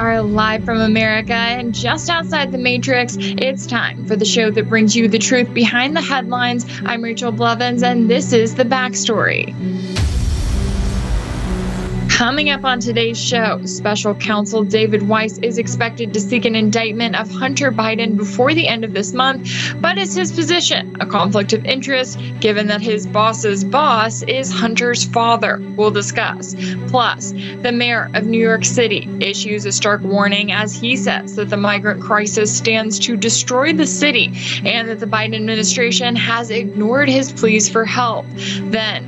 are live from America and just outside the Matrix. It's time for the show that brings you the truth behind the headlines. I'm Rachel Blevins, and this is The Backstory. Coming up on today's show, special counsel David Weiss is expected to seek an indictment of Hunter Biden before the end of this month. But is his position a conflict of interest given that his boss's boss is Hunter's father? We'll discuss. Plus, the mayor of New York City issues a stark warning as he says that the migrant crisis stands to destroy the city and that the Biden administration has ignored his pleas for help. Then,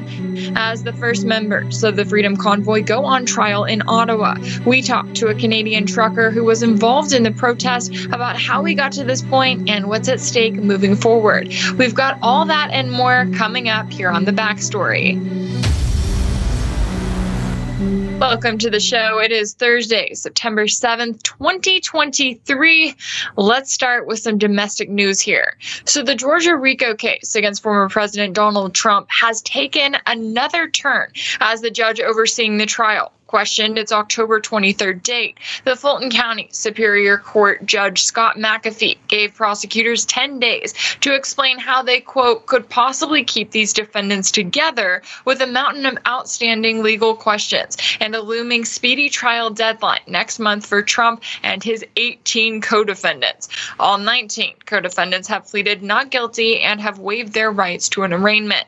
as the first members of the Freedom Convoy go on trial in Ottawa. We talked to a Canadian trucker who was involved in the protest about how we got to this point and what's at stake moving forward. We've got all that and more coming up here on the backstory. Welcome to the show. It is Thursday, September 7th, 2023. Let's start with some domestic news here. So, the Georgia RICO case against former President Donald Trump has taken another turn as the judge overseeing the trial questioned its October 23rd date. The Fulton County Superior Court Judge Scott McAfee gave prosecutors 10 days to explain how they, quote, could possibly keep these defendants together with a mountain of outstanding legal questions and a looming speedy trial deadline next month for Trump and his 18 co defendants. All 19 co defendants have pleaded not guilty and have waived their rights to an arraignment.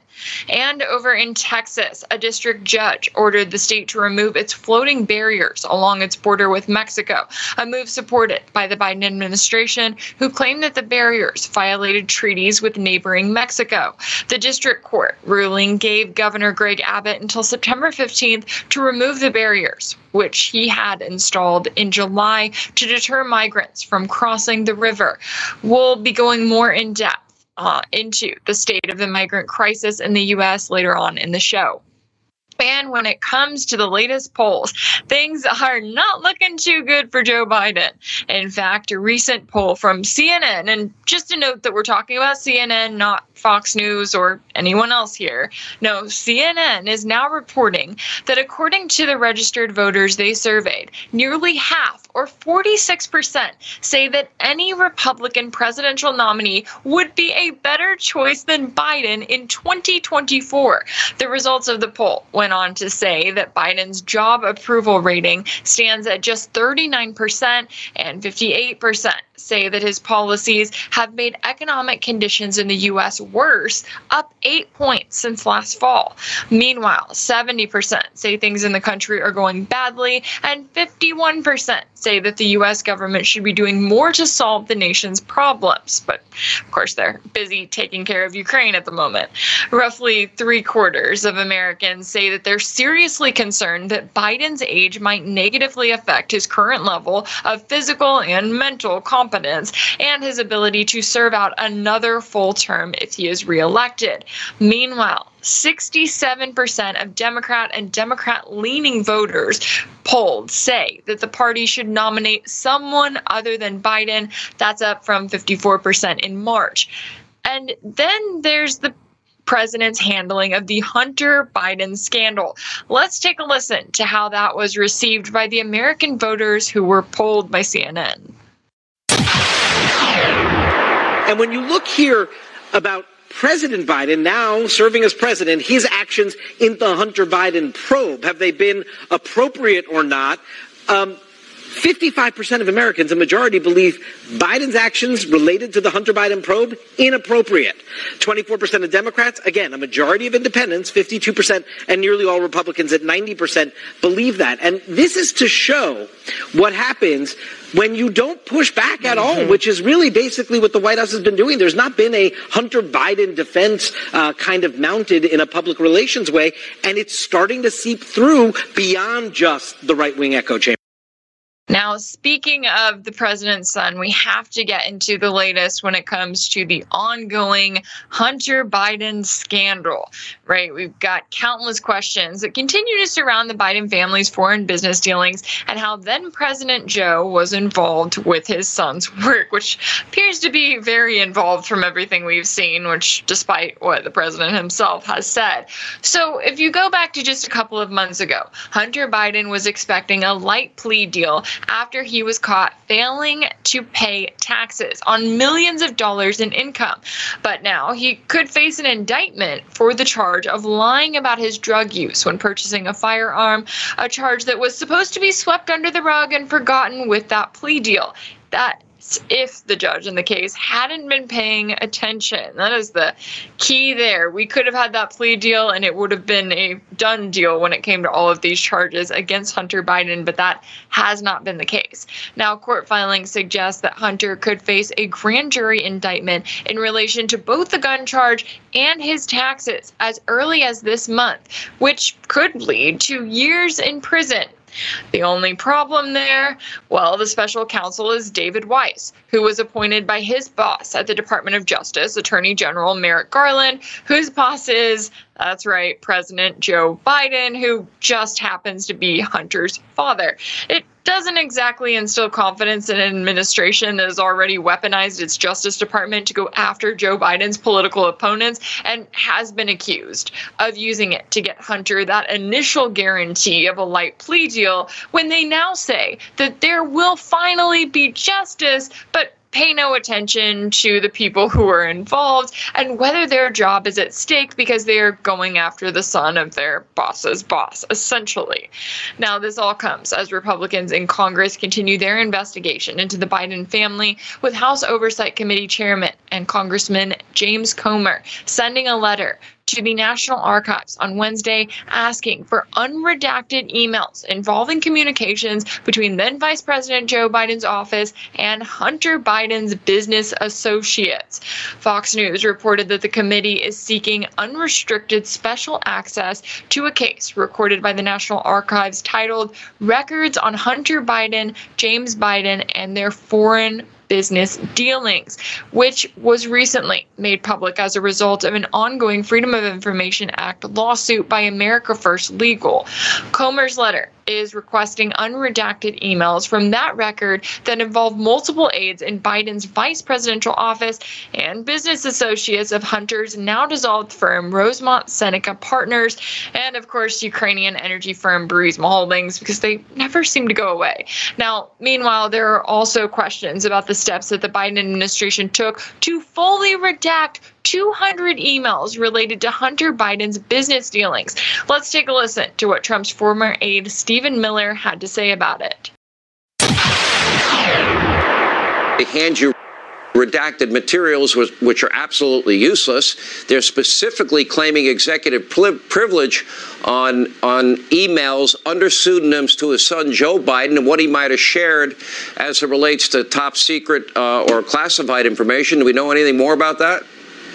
And over in Texas, a district judge ordered the state to remove its floating barriers along its border with Mexico, a move supported by the Biden administration, who claimed that the barriers violated treaties with neighboring Mexico. The district court ruling gave Governor Greg Abbott until September 15th to remove the barriers, which he had installed in July to deter migrants from crossing the river. We'll be going more in depth uh, into the state of the migrant crisis in the U.S. later on in the show. And when it comes to the latest polls, things are not looking too good for Joe Biden. In fact, a recent poll from CNN, and just to note that we're talking about CNN, not Fox News or anyone else here. No, CNN is now reporting that according to the registered voters they surveyed, nearly half or 46% say that any Republican presidential nominee would be a better choice than Biden in 2024. The results of the poll went on to say that Biden's job approval rating stands at just 39% and 58% say that his policies have made economic conditions in the U.S. worse, up eight points since last fall. Meanwhile, 70% say things in the country are going badly, and 51% say that the U.S. government should be doing more to solve the nation's problems. But of course, they're busy taking care of Ukraine at the moment. Roughly three quarters of Americans say that they're seriously concerned that Biden's age might negatively affect his current level of physical and mental competence and his ability to serve out another full term if he is reelected. Meanwhile, 67% of Democrat and Democrat leaning voters polled say that the party should nominate someone other than Biden. That's up from 54% in March. And then there's the president's handling of the Hunter Biden scandal. Let's take a listen to how that was received by the American voters who were polled by CNN. And when you look here about President Biden, now serving as president, his actions in the Hunter Biden probe, have they been appropriate or not? Um, 55% of Americans, a majority, believe Biden's actions related to the Hunter Biden probe inappropriate. 24% of Democrats, again, a majority of independents, 52%, and nearly all Republicans at 90% believe that. And this is to show what happens when you don't push back at all, mm-hmm. which is really basically what the White House has been doing. There's not been a Hunter Biden defense uh, kind of mounted in a public relations way, and it's starting to seep through beyond just the right wing echo chamber. Now, speaking of the president's son, we have to get into the latest when it comes to the ongoing Hunter Biden scandal, right? We've got countless questions that continue to surround the Biden family's foreign business dealings and how then President Joe was involved with his son's work, which appears to be very involved from everything we've seen, which despite what the president himself has said. So, if you go back to just a couple of months ago, Hunter Biden was expecting a light plea deal after he was caught failing to pay taxes on millions of dollars in income. But now he could face an indictment for the charge of lying about his drug use when purchasing a firearm, a charge that was supposed to be swept under the rug and forgotten with that plea deal. That if the judge in the case hadn't been paying attention. That is the key there. We could have had that plea deal and it would have been a done deal when it came to all of these charges against Hunter Biden, but that has not been the case. Now, court filings suggest that Hunter could face a grand jury indictment in relation to both the gun charge and his taxes as early as this month, which could lead to years in prison. The only problem there, well, the special counsel is David Weiss, who was appointed by his boss at the Department of Justice, Attorney General Merrick Garland, whose boss is, that's right, President Joe Biden, who just happens to be Hunter's father. It doesn't exactly instill confidence in an administration that has already weaponized its Justice Department to go after Joe Biden's political opponents and has been accused of using it to get Hunter that initial guarantee of a light plea deal when they now say that there will finally be justice, but pay no attention to the people who are involved and whether their job is at stake because they are going after the son of their boss's boss, essentially. Now, this all comes as Republicans in Congress continue their investigation into the Biden family, with House Oversight Committee Chairman and Congressman James Comer sending a letter to the National Archives on Wednesday asking for unredacted emails involving communications between then Vice President Joe Biden's office and Hunter Biden's business associates. Fox News reported that the committee is seeking unrestricted special access to a case recorded by the National Archives titled Records on Hunter Biden, James Biden, and Their Foreign business dealings, which was recently made public as a result of an ongoing Freedom of Information Act lawsuit by America First Legal. Comer's letter is requesting unredacted emails from that record that involve multiple aides in Biden's vice presidential office and business associates of Hunter's now dissolved firm Rosemont Seneca Partners, and of course, Ukrainian energy firm Burisma Holdings, because they never seem to go away. Now, meanwhile, there are also questions about the steps that the Biden administration took to fully redact 200 emails related to Hunter Biden's business dealings. Let's take a listen to what Trump's former aide Stephen Miller had to say about it. They hand you redacted materials which are absolutely useless. They're specifically claiming executive privilege on on emails under pseudonyms to his son Joe Biden and what he might have shared as it relates to top secret uh, or classified information. Do we know anything more about that?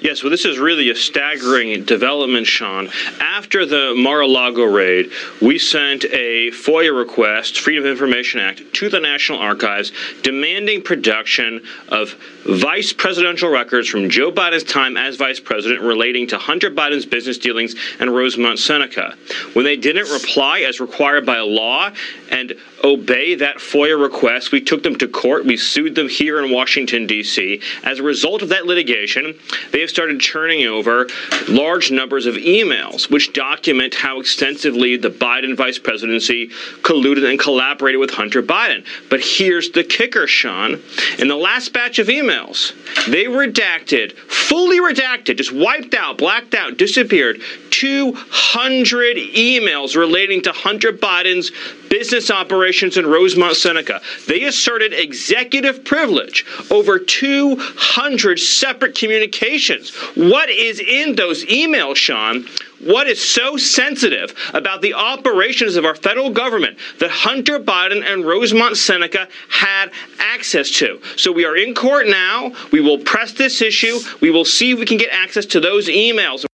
Yes, well, this is really a staggering development, Sean. After the Mar-a-Lago raid, we sent a FOIA request, Freedom of Information Act, to the National Archives demanding production of vice presidential records from Joe Biden's time as vice president relating to Hunter Biden's business dealings and Rosemont Seneca. When they didn't reply as required by law and obey that FOIA request, we took them to court. We sued them here in Washington, D.C. As a result of that litigation, they have started churning over large numbers of emails which document how extensively the Biden vice presidency colluded and collaborated with Hunter Biden. But here's the kicker, Sean. In the last batch of emails, they redacted, fully redacted, just wiped out, blacked out, disappeared 200 emails relating to Hunter Biden's business operations in Rosemont Seneca. They asserted executive privilege over 200 separate communications. What is in those emails, Sean? What is so sensitive about the operations of our federal government that Hunter Biden and Rosemont Seneca had access to? So we are in court now. We will press this issue. We will see if we can get access to those emails.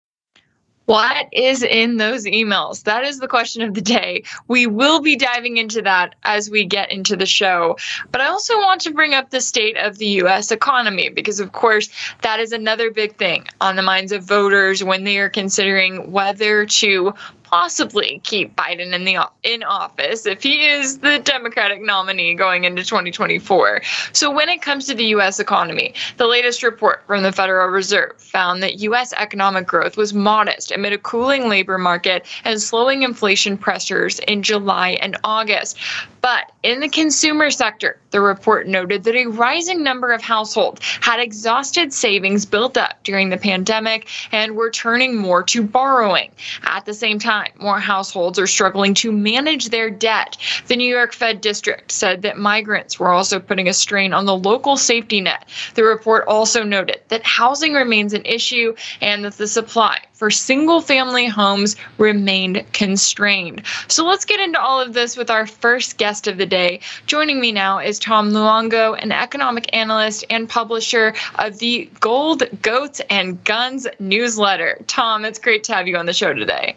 What is in those emails? That is the question of the day. We will be diving into that as we get into the show. But I also want to bring up the state of the US economy because, of course, that is another big thing on the minds of voters when they are considering whether to possibly keep Biden in the in office if he is the Democratic nominee going into 2024. So when it comes to the US economy, the latest report from the Federal Reserve found that US economic growth was modest amid a cooling labor market and slowing inflation pressures in July and August. But in the consumer sector, the report noted that a rising number of households had exhausted savings built up during the pandemic and were turning more to borrowing. At the same time, more households are struggling to manage their debt. The New York Fed District said that migrants were also putting a strain on the local safety net. The report also noted that housing remains an issue and that the supply for single family homes remained constrained. So let's get into all of this with our first guest of the day. Joining me now is Tom Luongo, an economic analyst and publisher of the Gold, Goats, and Guns newsletter. Tom, it's great to have you on the show today.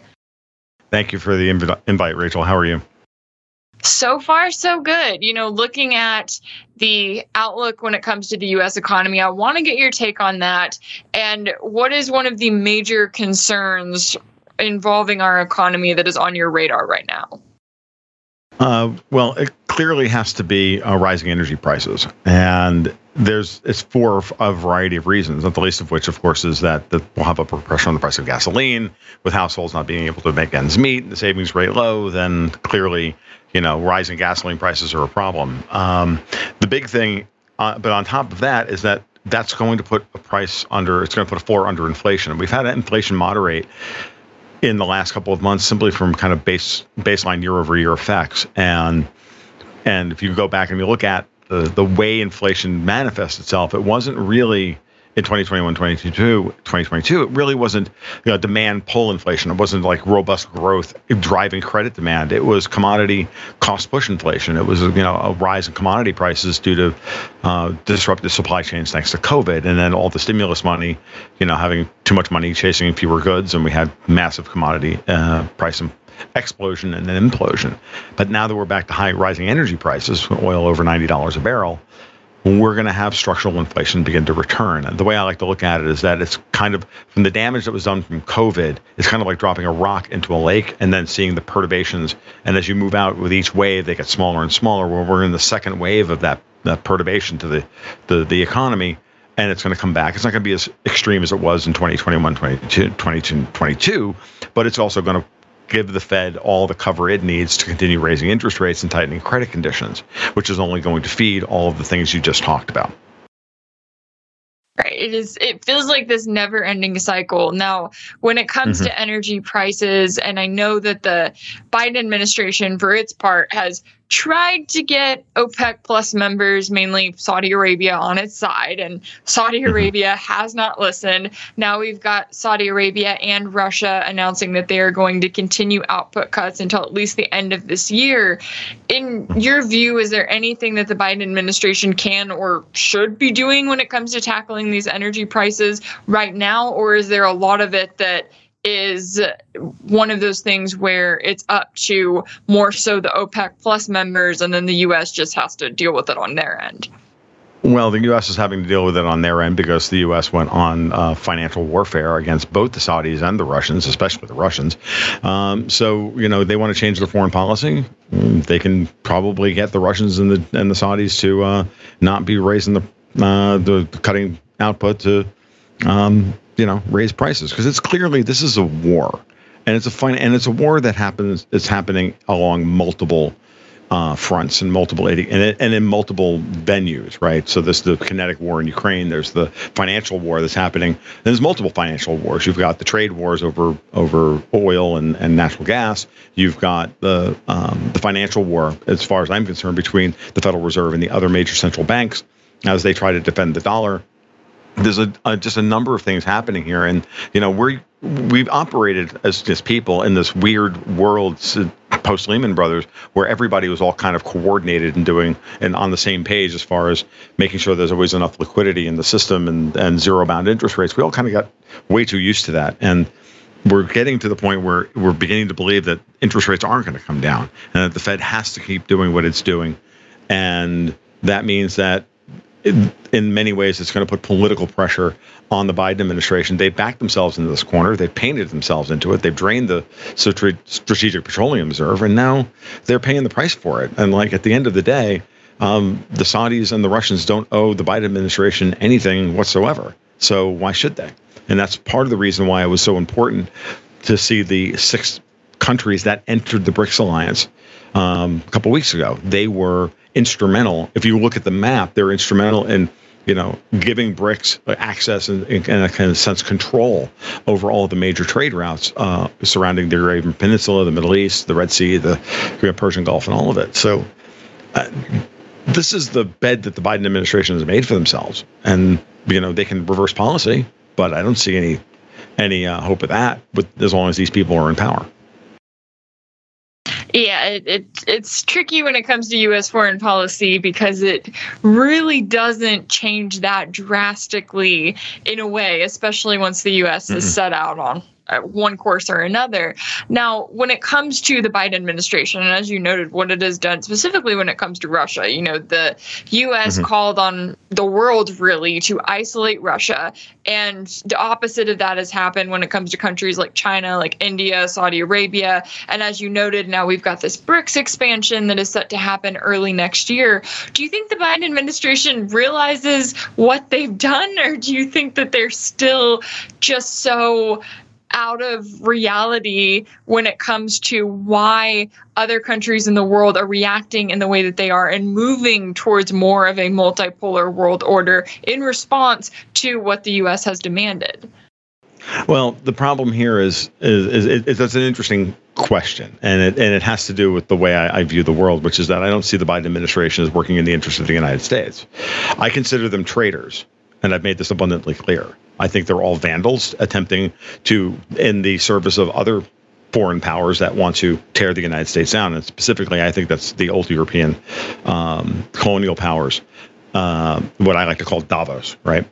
Thank you for the inv- invite, Rachel. How are you? So far, so good. You know, looking at the outlook when it comes to the US economy, I want to get your take on that. And what is one of the major concerns involving our economy that is on your radar right now? Uh, well, it clearly has to be uh, rising energy prices, and there's it's for a variety of reasons. Not the least of which, of course, is that the, we'll have upward pressure on the price of gasoline, with households not being able to make ends meet, the savings rate low. Then clearly, you know, rising gasoline prices are a problem. Um, the big thing, uh, but on top of that, is that that's going to put a price under. It's going to put a floor under inflation. We've had inflation moderate in the last couple of months simply from kind of base baseline year over year effects. And and if you go back and you look at the the way inflation manifests itself it wasn't really in 2021 2022 2022 it really wasn't you know demand pull inflation. It wasn't like robust growth driving credit demand. It was commodity cost push inflation. It was you know a rise in commodity prices due to uh, disrupted supply chains thanks to covid and then all the stimulus money you know having too much money chasing fewer goods and we had massive commodity uh, price explosion and then implosion. But now that we're back to high rising energy prices oil over $90 a barrel we're going to have structural inflation begin to return. The way I like to look at it is that it's kind of from the damage that was done from COVID, it's kind of like dropping a rock into a lake and then seeing the perturbations. And as you move out with each wave, they get smaller and smaller. Well, we're in the second wave of that, that perturbation to the, the, the economy. And it's going to come back. It's not going to be as extreme as it was in 2021, 2022, 22, but it's also going to give the Fed all the cover it needs to continue raising interest rates and tightening credit conditions, which is only going to feed all of the things you just talked about. Right. It is it feels like this never ending cycle. Now, when it comes mm-hmm. to energy prices, and I know that the Biden administration, for its part, has tried to get OPEC plus members, mainly Saudi Arabia, on its side, and Saudi mm-hmm. Arabia has not listened. Now we've got Saudi Arabia and Russia announcing that they are going to continue output cuts until at least the end of this year. In your view, is there anything that the Biden administration can or should be doing when it comes to tackling these energy prices right now, or is there a lot of it that is one of those things where it's up to more so the OPEC plus members, and then the U.S. just has to deal with it on their end. Well, the U.S. is having to deal with it on their end because the U.S. went on uh, financial warfare against both the Saudis and the Russians, especially the Russians. Um, so, you know, they want to change their foreign policy. They can probably get the Russians and the and the Saudis to uh, not be raising the uh, the cutting output to um, you know raise prices because it's clearly this is a war, and it's a fine and it's a war that happens. It's happening along multiple uh, fronts and multiple and, and in multiple venues, right? So there's the kinetic war in Ukraine. There's the financial war that's happening. There's multiple financial wars. You've got the trade wars over over oil and, and natural gas. You've got the um, the financial war, as far as I'm concerned, between the Federal Reserve and the other major central banks as they try to defend the dollar there's a, a, just a number of things happening here. And you know we we've operated as just people in this weird world post Lehman Brothers where everybody was all kind of coordinated and doing and on the same page as far as making sure there's always enough liquidity in the system and and zero bound interest rates. We all kind of got way too used to that. And we're getting to the point where we're beginning to believe that interest rates aren't going to come down and that the Fed has to keep doing what it's doing. And that means that in, many ways, it's going to put political pressure on the Biden administration. They backed themselves into this corner. They've painted themselves into it. They've drained the Strategic Petroleum Reserve, and now they're paying the price for it. And like at the end of the day, um, the Saudis and the Russians don't owe the Biden administration anything whatsoever. So why should they? And that's part of the reason why it was so important to see the six countries that entered the BRICS alliance um, a couple weeks ago. They were instrumental. If you look at the map, they're instrumental in you know giving BRICS access and, in a kind of sense control over all the major trade routes uh, surrounding the Arabian Peninsula, the Middle East, the Red Sea, the Persian Gulf, and all of it. So. Uh, this is the bed that the Biden administration has made for themselves, and you know they can reverse policy, but I don't see any any uh, hope of that. With as long as these people are in power. Yeah, it, it, it's tricky when it comes to U.S. foreign policy because it really doesn't change that drastically in a way, especially once the U.S. mm-hmm. is set out on one course or another. Now, when it comes to the Biden administration, and as you noted, what it has done specifically when it comes to Russia, you know, the U.S. Mm-hmm. called on the world really to isolate Russia. And the opposite of that has happened when it comes to countries like China, like India, Saudi Arabia. And as you noted, now we've got this BRICS expansion that is set to happen early next year. Do you think the Biden administration realizes what they've done, or do you think that they're still just so out of reality when it comes to why other countries in the world are reacting in the way that they are and moving towards more of a multipolar world order in response to what the US has demanded. Well, the problem here is is, is, is that's an interesting question, and it and it has to do with the way I, I, view the world, which is that I don't see the Biden administration as working in the interest of the United States. I consider them traitors, and I've made this abundantly clear. I think they're all vandals attempting to, in the service of other foreign powers that want to tear the United States down. And specifically, I think that's the old European um, colonial powers, uh, what I like to call Davos, right?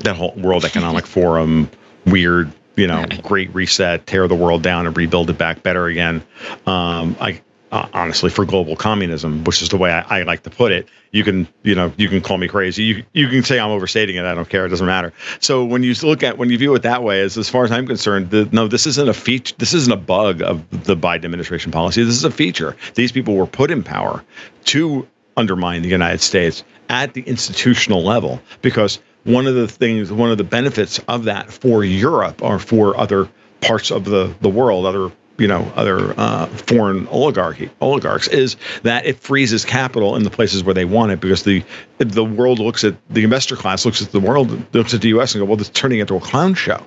That whole World Economic Forum, weird, you know, great reset, tear the world down and rebuild it back better again. Um, I, uh, honestly for global communism, which is the way I, I, like to put it. You can, you know, you can call me crazy. You you can say I'm overstating it. I don't care. It doesn't matter. So when you look at when you view it that way, as as far as I'm concerned, the, no, this isn't a feature. This isn't a bug of the Biden administration policy. This is a feature. These people were put in power to undermine the United States at the institutional level because one of the things, one of the benefits of that for Europe or for other parts of the the world, other you know other uh, foreign oligarchy oligarchs is that it freezes capital in the places where they want it because the the world looks at the investor class looks at the world looks at the U.S. and go well this is turning into a clown show.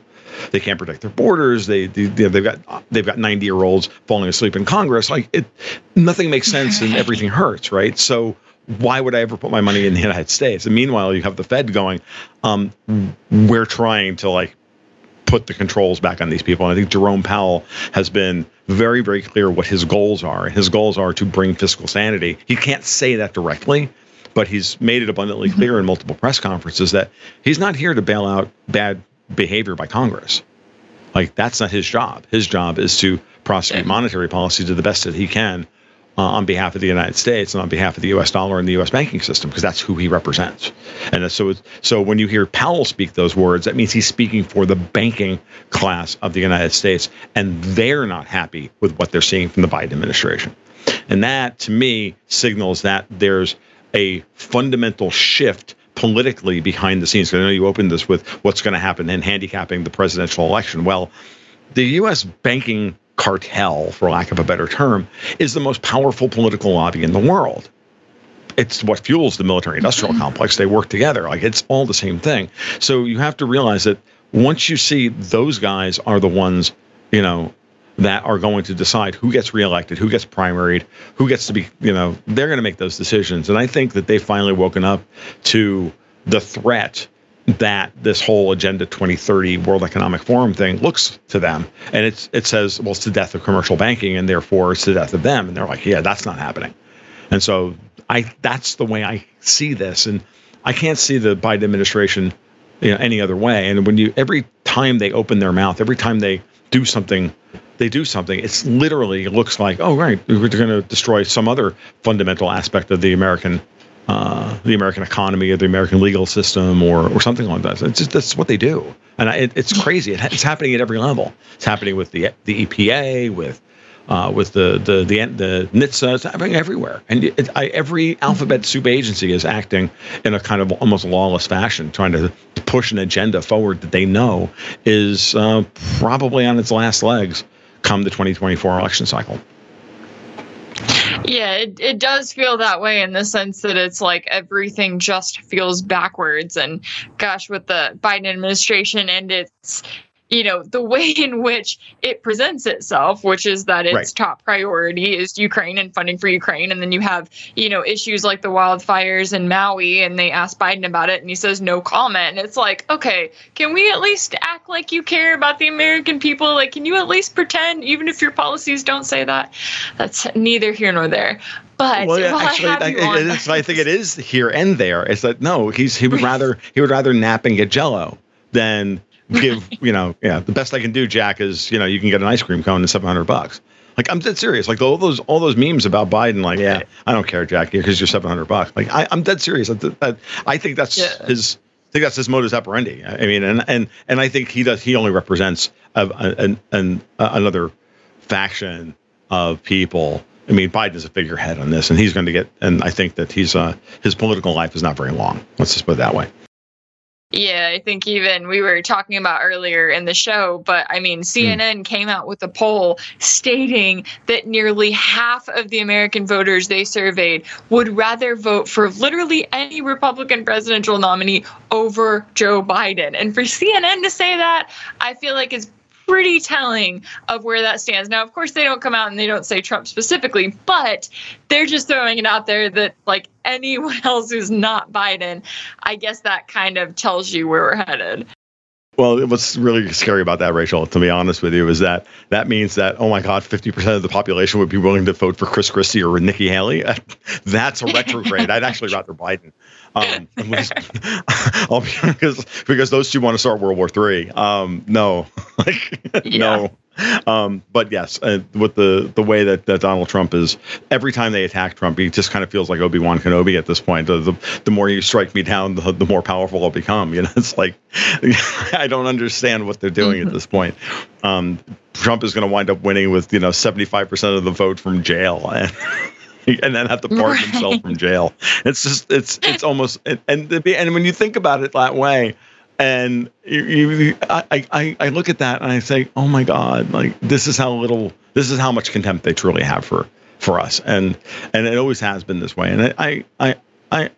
They can't protect their borders. They, they they've got they've got 90 year olds falling asleep in Congress. Like it, nothing makes sense and everything hurts, right? So why would I ever put my money in the United States? And meanwhile, you have the Fed going, um, we're trying to like put the controls back on these people. And I think Jerome Powell has been very, very clear what his goals are. His goals are to bring fiscal sanity. He can't say that directly, but he's made it abundantly mm-hmm. clear in multiple press conferences that he's not here to bail out bad behavior by Congress. Like that's not his job. His job is to prosecute monetary policy to the best that he can uh, on behalf of the United States and on behalf of the U.S. dollar and the U.S. banking system, because that's who he represents. And so, so when you hear Powell speak those words, that means he's speaking for the banking class of the United States, and they're not happy with what they're seeing from the Biden administration. And that, to me, signals that there's a fundamental shift politically behind the scenes. I know you opened this with what's going to happen in handicapping the presidential election. Well, the U.S. banking cartel, for lack of a better term, is the most powerful political lobby in the world. It's what fuels the military industrial mm-hmm. complex. They work together. Like it's all the same thing. So you have to realize that once you see those guys are the ones, you know, that are going to decide who gets reelected, who gets primaried, who gets to be, you know, they're going to make those decisions. And I think that they've finally woken up to the threat that this whole Agenda 2030 World Economic Forum thing looks to them. And it's it says, well, it's the death of commercial banking, and therefore it's the death of them. And they're like, yeah, that's not happening. And so I that's the way I see this. And I can't see the Biden administration you know, any other way. And when you every time they open their mouth, every time they do something, they do something. It's literally it looks like, oh right, we're going to destroy some other fundamental aspect of the American uh, the American economy or the American legal system or, or something like that. It's just that's what they do, and I, it, it's crazy. It, it's happening at every level. It's happening with the the EPA, with uh, with the the the the NHTSA. It's happening everywhere, and it, I, every alphabet soup agency is acting in a kind of almost lawless fashion, trying to push an agenda forward that they know is uh, probably on its last legs come the 2024 election cycle. Yeah, it, it does feel that way in the sense that it's like everything just feels backwards. And gosh, with the Biden administration and its you know the way in which it presents itself which is that its right. top priority is ukraine and funding for ukraine and then you have you know issues like the wildfires in maui and they ask biden about it and he says no comment and it's like okay can we at least act like you care about the american people like can you at least pretend even if your policies don't say that that's neither here nor there but well, actually, I, I, I think it is here and there. It's that no? He's he would rather he would rather nap and get Jello than give you know yeah the best I can do Jack is you know you can get an ice cream cone and seven hundred bucks. Like I'm dead serious. Like all those all those memes about Biden. Like yeah, I don't care, Jack, because you're seven hundred bucks. Like I, am dead serious. I, I think that's yeah. his. I think that's his modus operandi. I mean, and and and I think he does. He only represents a, an, an, another faction of people. I mean, Biden is a figurehead on this, and he's going to get. And I think that he's uh, his political life is not very long. Let's just put it that way. Yeah, I think even we were talking about earlier in the show, but I mean, CNN mm. came out with a poll stating that nearly half of the American voters they surveyed would rather vote for literally any Republican presidential nominee over Joe Biden. And for CNN to say that, I feel like is pretty telling of where that stands. Now, of course, they don't come out and they don't say Trump specifically, but they're just throwing it out there that like anyone else who's not Biden, I guess that kind of tells you where we're headed. Well, what's really scary about that, Rachel, to be honest with you, is that that means that, oh my God, 50% of the population would be willing to vote for Chris Christie or Nikki Haley. That's a retrograde. I'd actually rather Biden. Um, because, because those two want to start World War Three. Um, no, like, yeah. no. Um, but yes, uh, with the the way that, that Donald Trump is, every time they attack Trump, he just kind of feels like Obi Wan Kenobi at this point. The, the, the more you strike me down, the, the more powerful I'll become. You know, it's like I don't understand what they're doing mm-hmm. at this point. Um, Trump is going to wind up winning with you know seventy five percent of the vote from jail. And, and then have to pardon right. himself from jail. It's just it's it's almost and and, and when you think about it that way, and you, you, I, I, I look at that and I say, oh my God, like this is how little, this is how much contempt they truly have for, for us. And, and it always has been this way. And I, I, I,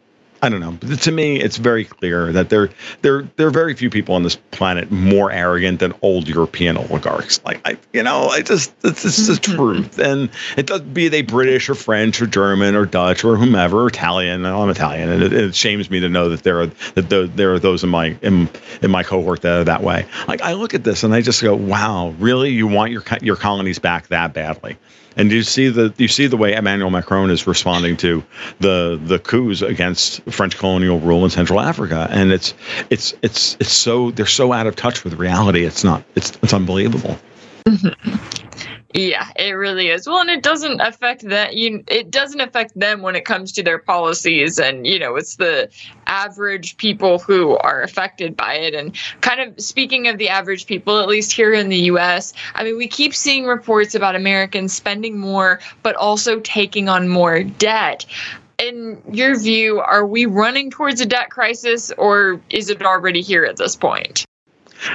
I don't know. But to me, it's very clear that there, there, there are very few people on this planet more arrogant than old European oligarchs. Like I, you know, I just it's, it's the mm-hmm. truth, and it does be they British or French or German or Dutch or whomever, or Italian. I'm Italian, and it, it, shames me to know that there are that there, there are those in my in, in my cohort that are that way. Like I look at this and I just go, wow, really? You want your your colonies back that badly? And you see the you see the way Emmanuel Macron is responding to the the coups against French colonial rule in Central Africa, and it's it's it's it's so they're so out of touch with reality. It's not it's it's unbelievable. Mm-hmm. Yeah, it really is. Well, and it doesn't affect that you it doesn't affect them when it comes to their policies and you know, it's the average people who are affected by it and kind of speaking of the average people at least here in the US, I mean, we keep seeing reports about Americans spending more but also taking on more debt. In your view, are we running towards a debt crisis or is it already here at this point?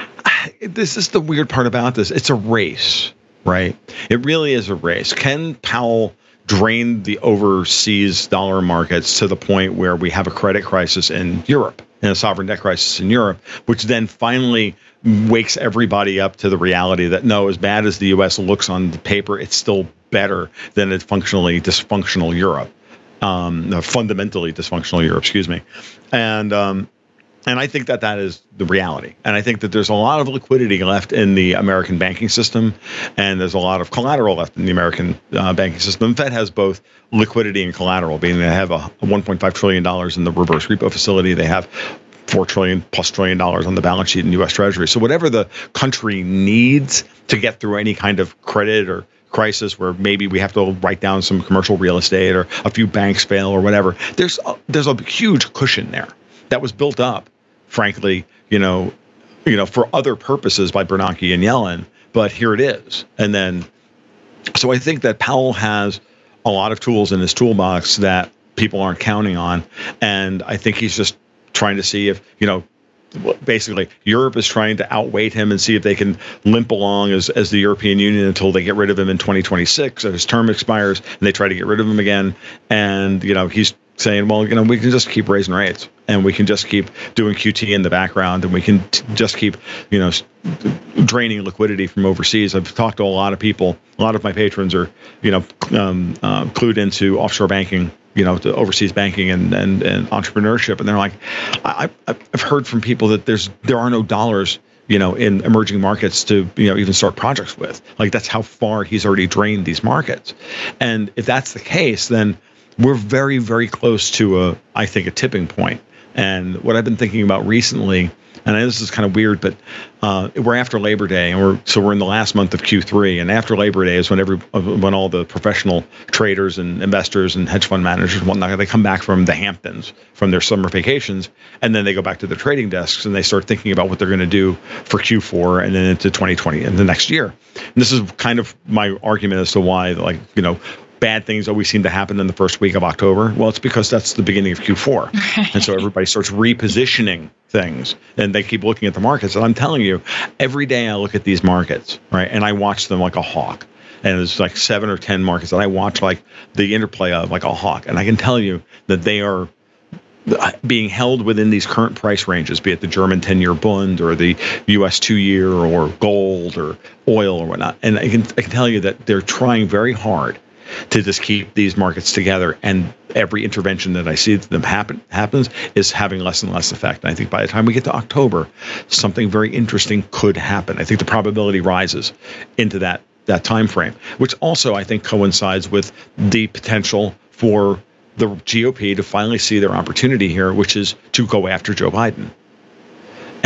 This is the weird part about this. It's a race right? It really is a race. Can Powell drain the overseas dollar markets to the point where we have a credit crisis in Europe and a sovereign debt crisis in Europe, which then finally wakes everybody up to the reality that no, as bad as the US looks on the paper, it's still better than a functionally dysfunctional Europe. Um, fundamentally dysfunctional Europe, excuse me. And um, and I think that that is the reality. And I think that there's a lot of liquidity left in the American banking system, and there's a lot of collateral left in the American uh, banking system. The Fed has both liquidity and collateral, being they have a, a 1.5 trillion dollars in the reverse repo facility. They have four trillion plus trillion dollars on the balance sheet in U.S. Treasury. So whatever the country needs to get through any kind of credit or crisis where maybe we have to write down some commercial real estate or a few banks fail or whatever. There's a, there's a huge cushion there that was built up, frankly, you know, you know, for other purposes by Bernanke and Yellen. But here it is, and then, so I think that Powell has a lot of tools in his toolbox that people aren't counting on, and I think he's just trying to see if you know basically Europe is trying to outweight him and see if they can limp along as, as the European Union until they get rid of him in 2026 and his term expires and they try to get rid of him again. And, you know, he's saying, well, you know, we can just keep raising rates and we can just keep doing QT in the background and we can t- just keep, you know, draining liquidity from overseas. I've talked to a lot of people. A lot of my patrons are, you know, um, uh, clued into offshore banking you know, to overseas banking and, and, and entrepreneurship. And they're like, I, I've heard from people that there's there are no dollars, you know, in emerging markets to you know even start projects with. Like that's how far he's already drained these markets. And if that's the case, then we're very very close to a I think a tipping point. And what I've been thinking about recently and this is kind of weird, but uh, we're after Labor Day, and we're so we're in the last month of Q3, and after Labor Day is when every when all the professional traders and investors and hedge fund managers and whatnot they come back from the Hamptons from their summer vacations, and then they go back to their trading desks and they start thinking about what they're going to do for Q4 and then into 2020 and the next year. And this is kind of my argument as to why, like you know, bad things always seem to happen in the first week of October? Well, it's because that's the beginning of Q4. and so everybody starts repositioning things and they keep looking at the markets. And I'm telling you, every day I look at these markets, right, and I watch them like a hawk. And there's like seven or 10 markets that I watch like the interplay of like a hawk. And I can tell you that they are being held within these current price ranges, be it the German 10 year Bund or the US two year or gold or oil or whatnot. And I can, I can tell you that they're trying very hard to just keep these markets together. And every intervention that I see them happen happens is having less and less effect. And I think by the time we get to October, something very interesting could happen. I think the probability rises into that that time frame, which also I think coincides with the potential for the GOP to finally see their opportunity here, which is to go after Joe Biden.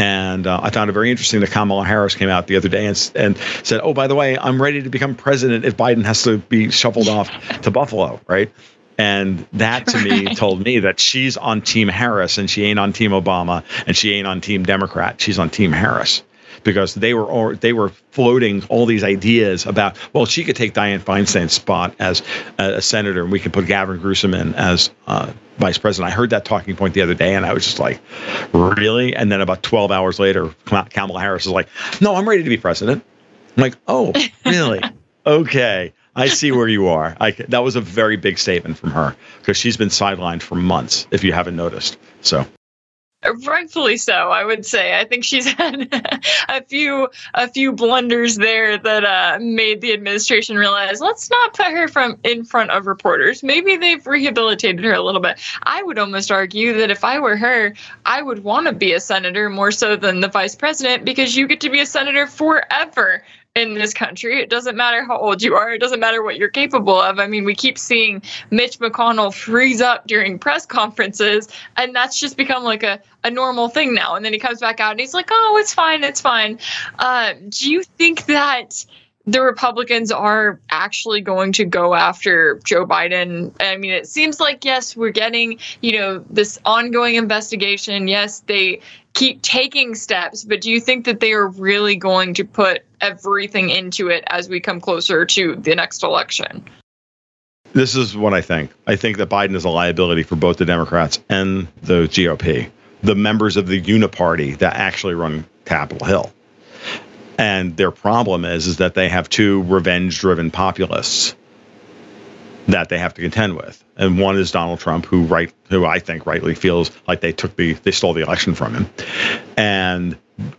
And uh, I found it very interesting that Kamala Harris came out the other day and, and said, "Oh, by the way, I'm ready to become president if Biden has to be shuffled off to Buffalo." Right? And that to me right. told me that she's on Team Harris and she ain't on Team Obama and she ain't on Team Democrat. She's on Team Harris because they were they were floating all these ideas about well she could take Dianne Feinstein's spot as a, a senator and we could put Gavin Newsom in as uh, vice president. I heard that talking point the other day and I was just like, really? And then about 12 hours later, Kamala Harris is like, no, I'm ready to be president. I'm like, oh, really? okay. I see where you are. I, that was a very big statement from her because she's been sidelined for months, if you haven't noticed. So rightfully so i would say. I think she's had a few a few blunders there that uh, made the administration realize let's not put her from in front of reporters. Maybe they've rehabilitated her a little bit. I would almost argue that if i were her i would want to be a senator more so than the vice president because you get to be a senator forever in this country. It doesn't matter how old you are. It doesn't matter what you're capable of. I mean, we keep seeing Mitch McConnell freeze up during press conferences, and that's just become like a, a normal thing now. And then he comes back out and he's like, oh, it's fine. It's fine. Uh, do you think that the Republicans are actually going to go after Joe Biden. I mean, it seems like, yes, we're getting, you know, this ongoing investigation. Yes, they keep taking steps, but do you think that they are really going to put everything into it as we come closer to the next election? This is what I think. I think that Biden is a liability for both the Democrats and the GOP, the members of the Uniparty that actually run Capitol Hill. And their problem is, is that they have two revenge-driven populists that they have to contend with. And one is Donald Trump, who right, who I think rightly feels like they took the, they stole the election from him, and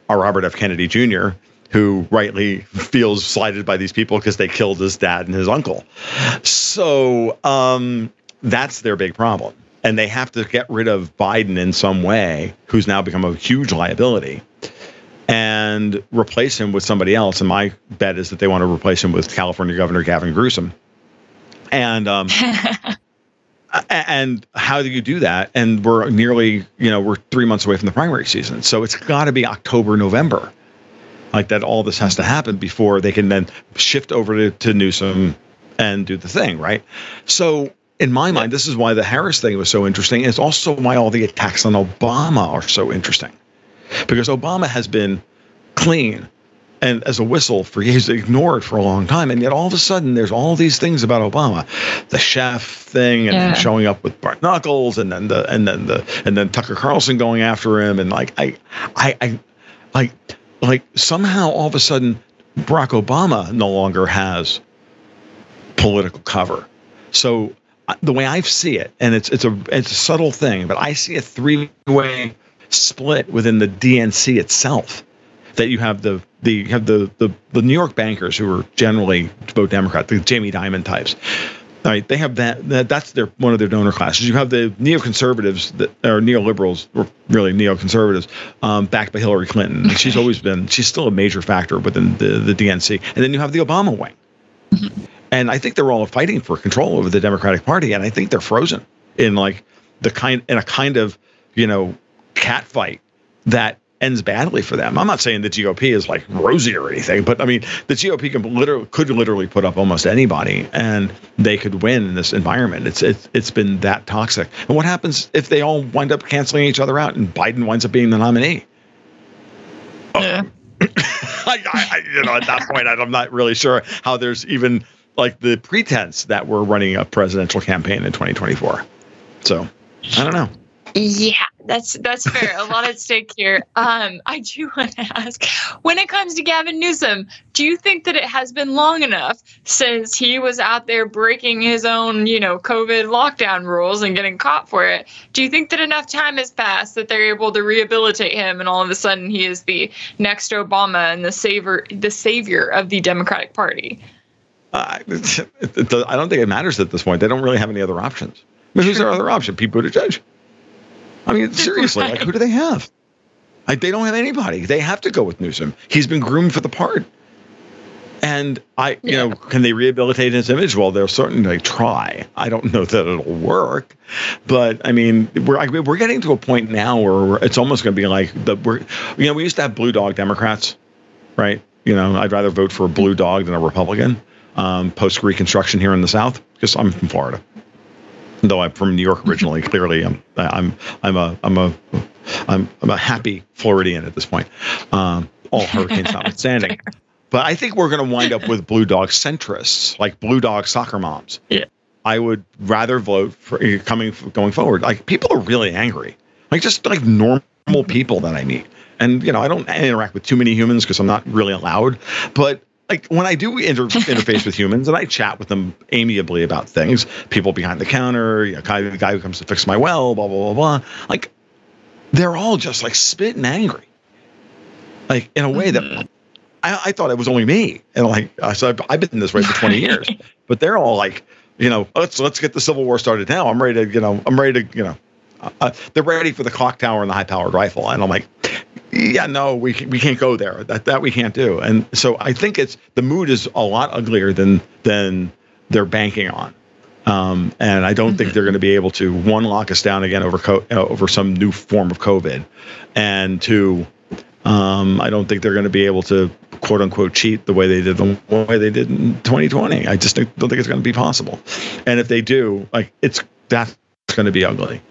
our Robert F. Kennedy Jr., who rightly feels slighted by these people because they killed his dad and his uncle. So um, that's their big problem. And they have to get rid of Biden in some way, who's now become a huge liability and replace him with somebody else. And my bet is that they want to replace him with California Governor Gavin Newsom. And um, and how do you do that? And we're nearly, you know, we're three months away from the primary season, so it's got to be October, November. Like that all this has to happen before they can then shift over to, to Newsom and do the thing, right? So in my mind, this is why the Harris thing was so interesting. It's also why all the attacks on Obama are so interesting. Because Obama has been clean and as a whistle for he's ignored for a long time. And yet all of a sudden there's all these things about Obama. The chef thing and Yeah. showing up with Bart Knuckles and then the and then the and then Tucker Carlson going after him and like I I I like like somehow all of a sudden Barack Obama no longer has political cover. So the way I see it, and it's it's a it's a subtle thing, but I see a three way split within the DNC itself. That you have the the you have the the, the New York bankers who are generally vote Democrat, the Jamie Dimon types. Right, they have that, that. That's their one of their donor classes. You have the neoconservatives that or neoliberals, or really neoconservatives, um, backed by Hillary Clinton. She's always been. She's still a major factor within the the DNC. And then you have the Obama wing. And I think they're all fighting for control over the Democratic Party, and I think they're frozen in like the kind in a kind of you know cat fight that ends badly for them. I'm not saying the GOP is like rosy or anything, but I mean the GOP can literally could literally put up almost anybody, and they could win in this environment. It's it's it's been that toxic. And what happens if they all wind up canceling each other out, and Biden winds up being the nominee? Yeah. I, I, I- you know, at that point, I'm not really sure how there's even like the pretense that we're running a presidential campaign in 2024. So I don't know. Yeah, that's that's fair. A lot at stake here. Um, I do want to ask, when it comes to Gavin Newsom, do you think that it has been long enough since he was out there breaking his own, you know, COVID lockdown rules and getting caught for it? Do you think that enough time has passed that they're able to rehabilitate him, and all of a sudden he is the next Obama and the savior, the savior of the Democratic Party? Uh, I don't think it matters at this point. They don't really have any other options. I mean, who's their other option? Pete Buttigieg. I mean, seriously, like who do they have? Like, they don't have anybody. They have to go with Newsom. He's been groomed for the part. And I, you know, can they rehabilitate his image? Well, they'll certainly try. I don't know that it'll work, but I mean, we're I mean, we're getting to a point now where it's almost going to be like the we're, you know, we used to have blue dog Democrats, right? You know, I'd rather vote for a blue dog than a Republican. Um, Post Reconstruction here in the South, because I'm from Florida though I'm from New York originally. Clearly, I'm I'm I'm a I'm a I'm I'm a happy Floridian at this point. Um, all hurricanes notwithstanding. But I think we're going to wind up with blue dog centrists, like blue dog soccer moms. Yeah. I would rather vote for eh, coming going forward. Like people are really angry, like just like normal people that I meet. And you know, I don't interact with too many humans because I'm not really allowed. But like when I do inter- interface with humans and I chat with them amiably about things, people behind the counter, you know, guy, the guy who comes to fix my well, blah blah blah blah. Like they're all just like spitting angry, like in a way that I, I thought it was only me. And like I said, I've been in this way for 20 years, but they're all like, you know, let's let's get the Civil War started now. I'm ready to, you know, I'm ready to, you know, uh, they're ready for the clock tower and the high powered rifle. And I'm like, yeah, no, we we can't go there. That that we can't do. And so I think it's the mood is a lot uglier than than they're banking on. Um, and I don't think they're going to be able to one lock us down again over co- uh, over some new form of COVID, and two, um, I don't think they're going to be able to quote unquote cheat the way they did the way they did in 2020. I just think, don't think it's going to be possible. And if they do, like it's that's going to be ugly.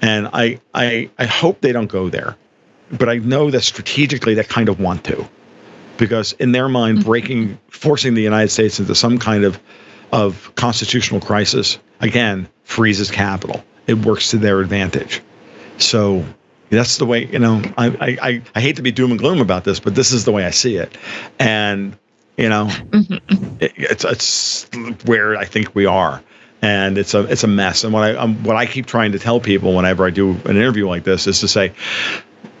And I I I hope they don't go there, but I know that strategically they kind of want to, because in their mind, breaking forcing the United States into some kind of of constitutional crisis again freezes capital. It works to their advantage. So that's the way you know. I, I I hate to be doom and gloom about this, but this is the way I see it, and you know, it, it's it's where I think we are, and it's a it's a mess. And what I um, what I keep trying to tell people whenever I do an interview like this is to say,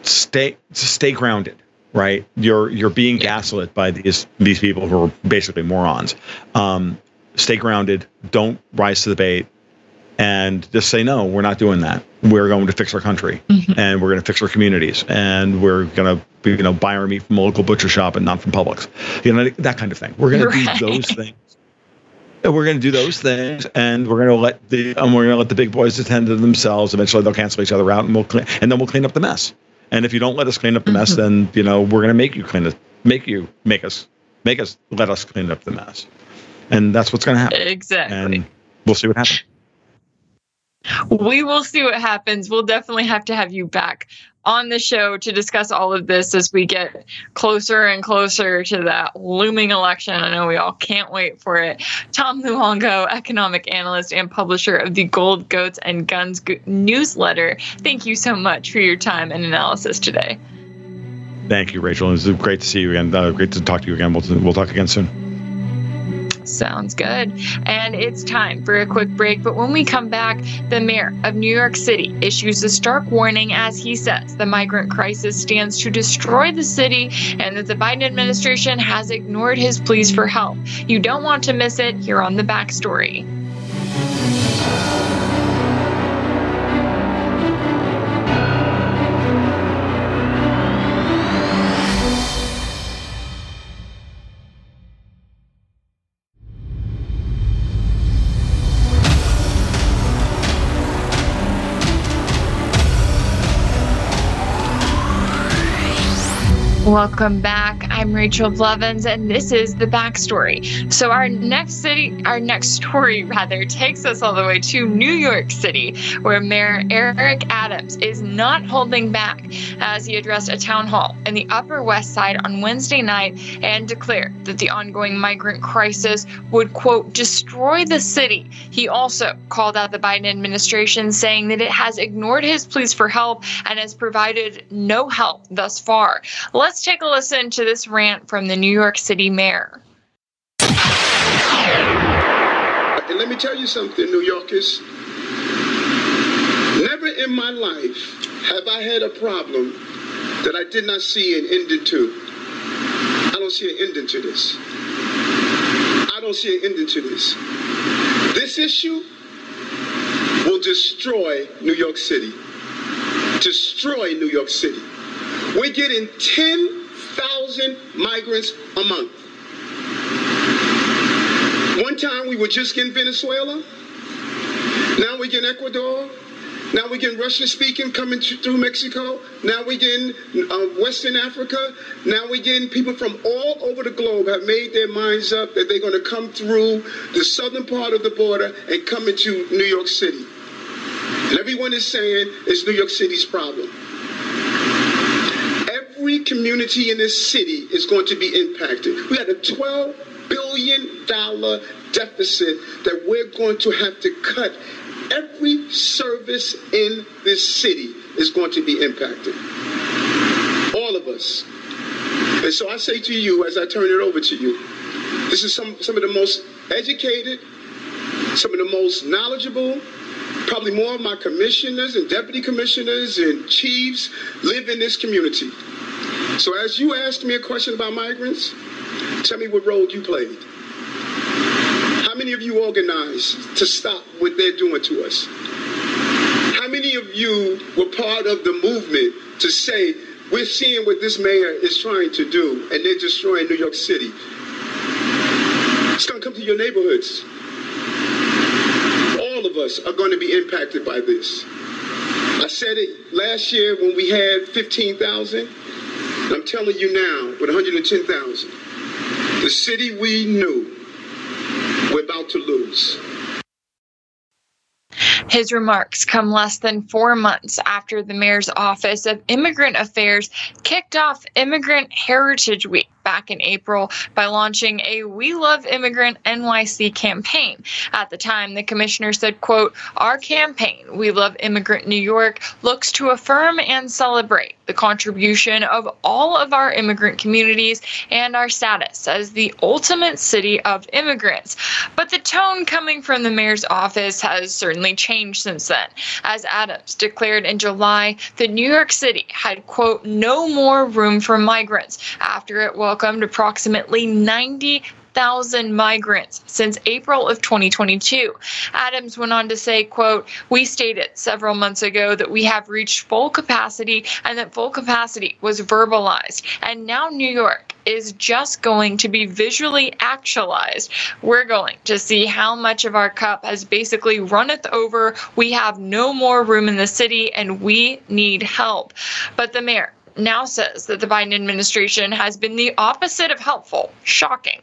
stay stay grounded. Right, you're you're being gaslit by these these people who are basically morons. Um, stay grounded. Don't rise to the bait and just say no we're not doing that. We're going to fix our country and we're going to fix our communities and we're going to be, you know buy our meat from a local butcher shop and not from publix. You know that kind of thing. We're going to do those things. And we're going to do those things and we're going to let the and we're going to let the big boys attend to themselves. Eventually they'll cancel each other out and we'll clean and then we'll clean up the mess and if you don't let us clean up the mess mm-hmm. then you know we're going to make you clean it make you make us make us let us clean up the mess, and that's what's going to happen. Exactly. And we'll see what happens. We will see what happens. We'll definitely have to have you back on the show to discuss all of this as we get closer and closer to that looming election. I know we all can't wait for it. Tom Luongo, economic analyst and publisher of the Gold, Goats, and Guns newsletter. Thank you so much for your time and analysis today. Thank you, Rachel. It was great to see you again. Uh, great to talk to you again. We'll, we'll talk again soon. Sounds good. And it's time for a quick break. But when we come back, the mayor of New York City issues a stark warning as he says the migrant crisis stands to destroy the city and that the Biden administration has ignored his pleas for help. You don't want to miss it here on the backstory. Welcome back. I'm Rachel Blevins, and this is the backstory. So, our next city, our next story rather, takes us all the way to New York City, where Mayor Eric Adams is not holding back as he addressed a town hall in the Upper West Side on Wednesday night and declared that the ongoing migrant crisis would, quote, destroy the city. He also called out the Biden administration, saying that it has ignored his pleas for help and has provided no help thus far. Let's Let's take a listen to this rant from the New York City mayor. And let me tell you something, New Yorkers. Never in my life have I had a problem that I did not see an ending to. I don't see an ending to this. I don't see an ending to this. This issue will destroy New York City. Destroy New York City. We're getting 10,000 migrants a month. One time we were just getting Venezuela. Now we're getting Ecuador. Now we're getting Russian speaking coming through Mexico. Now we're getting uh, Western Africa. Now we're getting people from all over the globe have made their minds up that they're going to come through the southern part of the border and come into New York City. And everyone is saying it's New York City's problem every community in this city is going to be impacted. We had a $12 billion deficit that we're going to have to cut. Every service in this city is going to be impacted. All of us. And so I say to you, as I turn it over to you, this is some, some of the most educated, some of the most knowledgeable, probably more of my commissioners and deputy commissioners and chiefs live in this community. So as you asked me a question about migrants, tell me what role you played. How many of you organized to stop what they're doing to us? How many of you were part of the movement to say, we're seeing what this mayor is trying to do, and they're destroying New York City? It's going to come to your neighborhoods. Of us are going to be impacted by this. I said it last year when we had 15,000. I'm telling you now, with 110,000, the city we knew we're about to lose. His remarks come less than four months after the mayor's office of immigrant affairs kicked off Immigrant Heritage Week back in April by launching a We Love Immigrant NYC campaign. At the time, the commissioner said, quote, our campaign, We Love Immigrant New York, looks to affirm and celebrate the contribution of all of our immigrant communities and our status as the ultimate city of immigrants. But the tone coming from the mayor's office has certainly changed since then, as Adams declared in July that New York City had, quote, no more room for migrants after it welcomed approximately 90 thousand migrants since April of 2022. Adams went on to say, quote, "We stated several months ago that we have reached full capacity and that full capacity was verbalized. And now New York is just going to be visually actualized. We're going to see how much of our cup has basically runneth over. We have no more room in the city and we need help." But the mayor now says that the Biden administration has been the opposite of helpful. Shocking.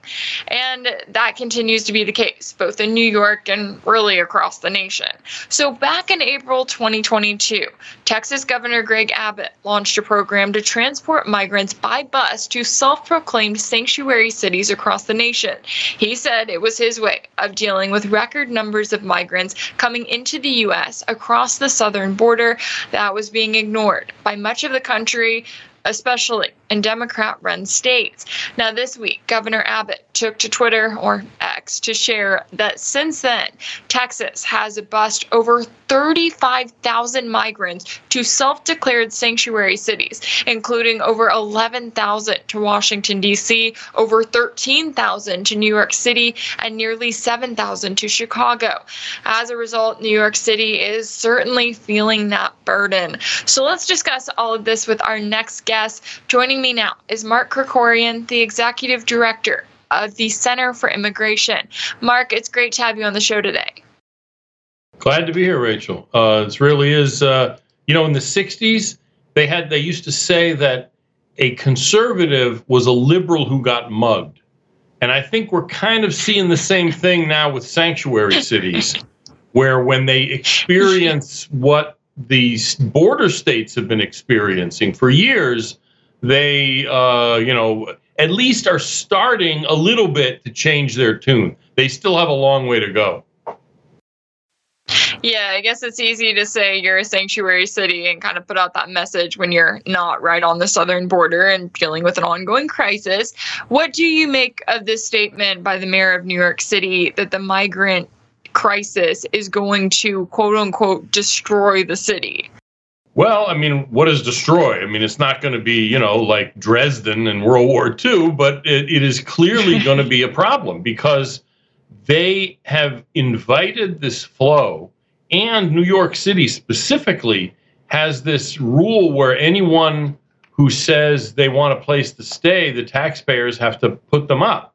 And that continues to be the case, both in New York and really across the nation. So, back in April 2022, Texas Governor Greg Abbott launched a program to transport migrants by bus to self proclaimed sanctuary cities across the nation. He said it was his way of dealing with record numbers of migrants coming into the U.S. across the southern border that was being ignored by much of the country especially in Democrat run states. Now, this week, Governor Abbott took to Twitter or X to share that since then, Texas has bused over 35,000 migrants to self declared sanctuary cities, including over 11,000 to Washington, D.C., over 13,000 to New York City, and nearly 7,000 to Chicago. As a result, New York City is certainly feeling that burden. So let's discuss all of this with our next guest. Joining me now is Mark Krikorian, the executive director of the Center for Immigration. Mark, it's great to have you on the show today. Glad to be here, Rachel. Uh, this really is. Uh, you know, in the '60s, they had they used to say that a conservative was a liberal who got mugged, and I think we're kind of seeing the same thing now with sanctuary cities, where when they experience what these border states have been experiencing for years, they, uh, you know, at least are starting a little bit to change their tune. They still have a long way to go. Yeah, I guess it's easy to say you're a sanctuary city and kind of put out that message when you're not right on the southern border and dealing with an ongoing crisis. What do you make of this statement by the mayor of New York City that the migrant crisis is going to quote unquote destroy the city? Well, I mean, what is destroy? I mean, it's not going to be, you know, like Dresden in World War II, but it, it is clearly going to be a problem because they have invited this flow and New York City specifically has this rule where anyone who says they want a place to stay, the taxpayers have to put them up.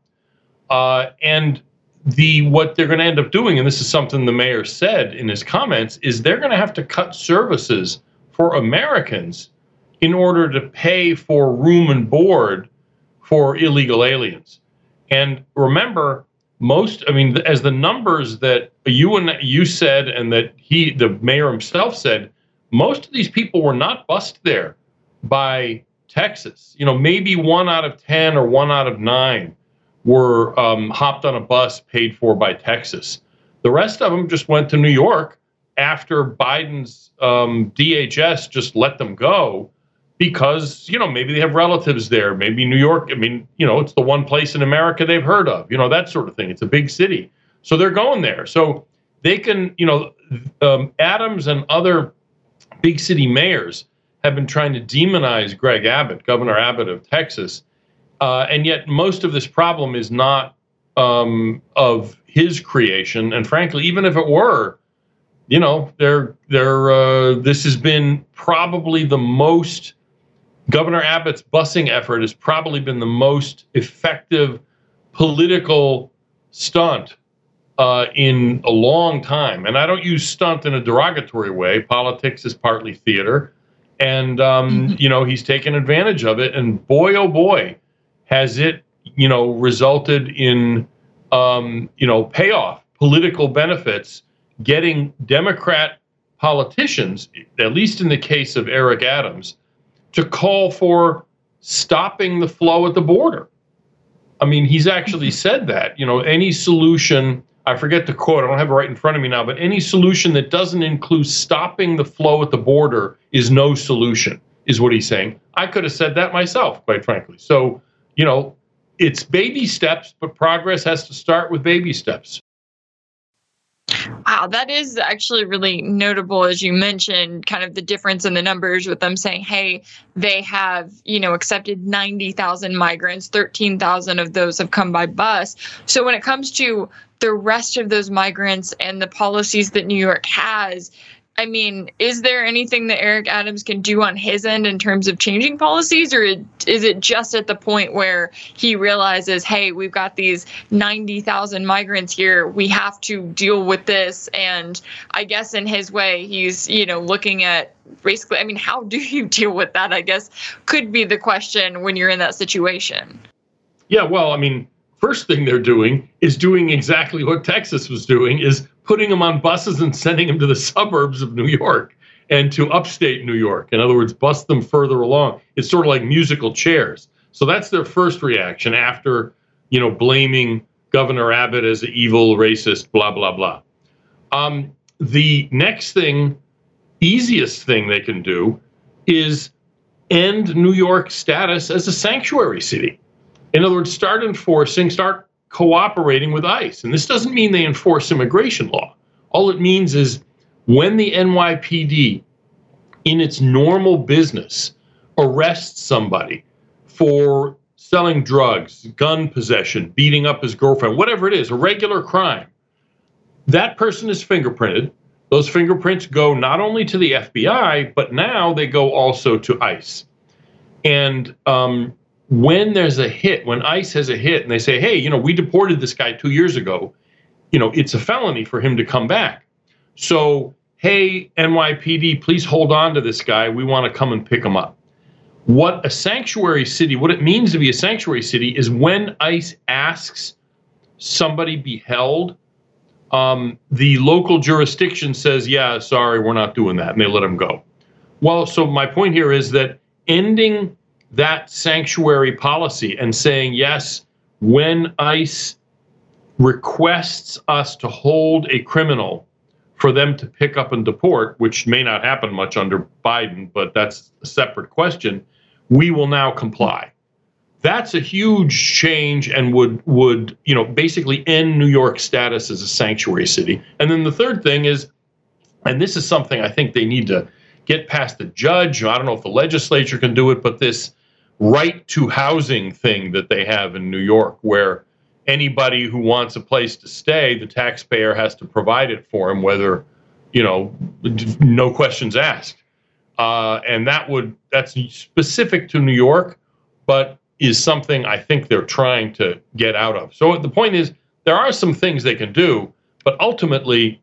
Uh, and the what they're going to end up doing, and this is something the mayor said in his comments, is they're going to have to cut services for Americans in order to pay for room and board for illegal aliens. And remember, most i mean as the numbers that you and you said and that he the mayor himself said most of these people were not bussed there by texas you know maybe one out of ten or one out of nine were um, hopped on a bus paid for by texas. The rest of them just went to new york after biden's um, dhs just let them go because you know maybe they have relatives there. Maybe new york i mean you know it's the one place in america they've heard of you know that sort of thing. It's a big city. So they're going there. So they can you know um, adams and other big city mayors have been trying to demonize greg abbott governor abbott of texas uh, and yet most of this problem is not um, of his creation and frankly even if it were you know they're they're uh, this has been probably the most Governor Abbott's busing effort has probably been the most effective political stunt uh, in a long time. And I don't use stunt in a derogatory way. Politics is partly theater. And, um, mm-hmm. you know, he's taken advantage of it. And boy, oh boy, has it, you know, resulted in, um, you know, payoff, political benefits, getting Democrat politicians, at least in the case of Eric Adams, to call for stopping the flow at the border. I mean, he's actually said that. You know, any solution, I forget the quote, I don't have it right in front of me now, but any solution that doesn't include stopping the flow at the border is no solution, is what he's saying. I could have said that myself, quite frankly. So, you know, it's baby steps, but progress has to start with baby steps. Wow, that is actually really notable, as you mentioned, kind of the difference in the numbers with them saying, hey, they have, you know, accepted 90,000 migrants, 13,000 of those have come by bus. So when it comes to the rest of those migrants and the policies that New York has, I mean, is there anything that Eric Adams can do on his end in terms of changing policies, or is it just at the point where he realizes, hey, we've got these 90,000 migrants here, we have to deal with this? And I guess in his way, he's, you know, looking at basically, I mean, how do you deal with that? I guess could be the question when you're in that situation. Yeah, well, I mean, first thing they're doing is doing exactly what Texas was doing is putting them on buses and sending them to the suburbs of New York and to upstate New York. In other words, bust them further along. It's sort of like musical chairs. So that's their first reaction after, you know, blaming Governor Abbott as an evil racist, blah, blah, blah. Um, the next thing, easiest thing they can do is end New York status as a sanctuary city. In other words, start enforcing, start cooperating with ICE. And this doesn't mean they enforce immigration law. All it means is when the NYPD, in its normal business, arrests somebody for selling drugs, gun possession, beating up his girlfriend, whatever it is, a regular crime, that person is fingerprinted. Those fingerprints go not only to the FBI, but now they go also to ICE. And um, when there's a hit, when ICE has a hit and they say, hey, you know, we deported this guy two years ago, you know, it's a felony for him to come back. So, hey, NYPD, please hold on to this guy. We want to come and pick him up. What a sanctuary city, what it means to be a sanctuary city is when ICE asks somebody be held, um, the local jurisdiction says, yeah, sorry, we're not doing that, and they let him go. Well, so my point here is that ending that sanctuary policy and saying, yes, when ICE requests us to hold a criminal for them to pick up and deport, which may not happen much under Biden, but that's a separate question, we will now comply. That's a huge change and would would, you know, basically end New York's status as a sanctuary city. And then the third thing is and this is something I think they need to get past the judge. I don't know if the legislature can do it, but this right to housing thing that they have in New York, where anybody who wants a place to stay, the taxpayer has to provide it for him, whether, you know, no questions asked. Uh, and that would that's specific to New York, but is something I think they're trying to get out of. So the point is, there are some things they can do, but ultimately,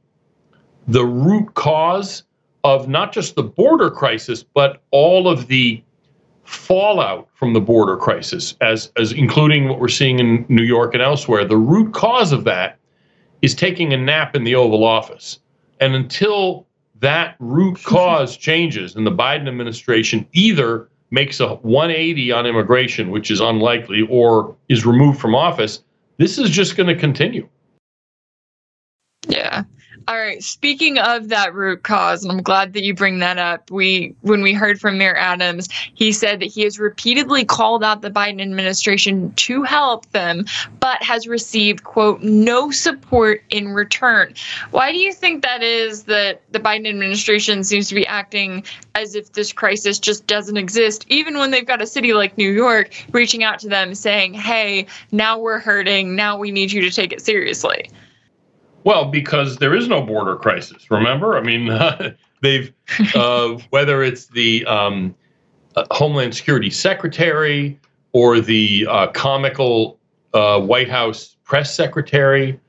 the root cause of not just the border crisis, but all of the fallout from the border crisis, as, as including what we're seeing in New York and elsewhere, the root cause of that is taking a nap in the Oval Office. And until that root cause changes and the Biden administration either makes a 180 on immigration, which is unlikely, or is removed from office, this is just going to continue. All right. Speaking of that root cause, and I'm glad that you bring that up. We, when we heard from Mayor Adams, he said that he has repeatedly called out the Biden administration to help them, but has received quote no support in return. Why do you think that is? That the Biden administration seems to be acting as if this crisis just doesn't exist, even when they've got a city like New York reaching out to them saying, "Hey, now we're hurting. Now we need you to take it seriously." Well, because there is no border crisis. Remember, I mean, uh, they've uh, whether it's the um, uh, Homeland Security Secretary or the uh, comical uh, White House press secretary,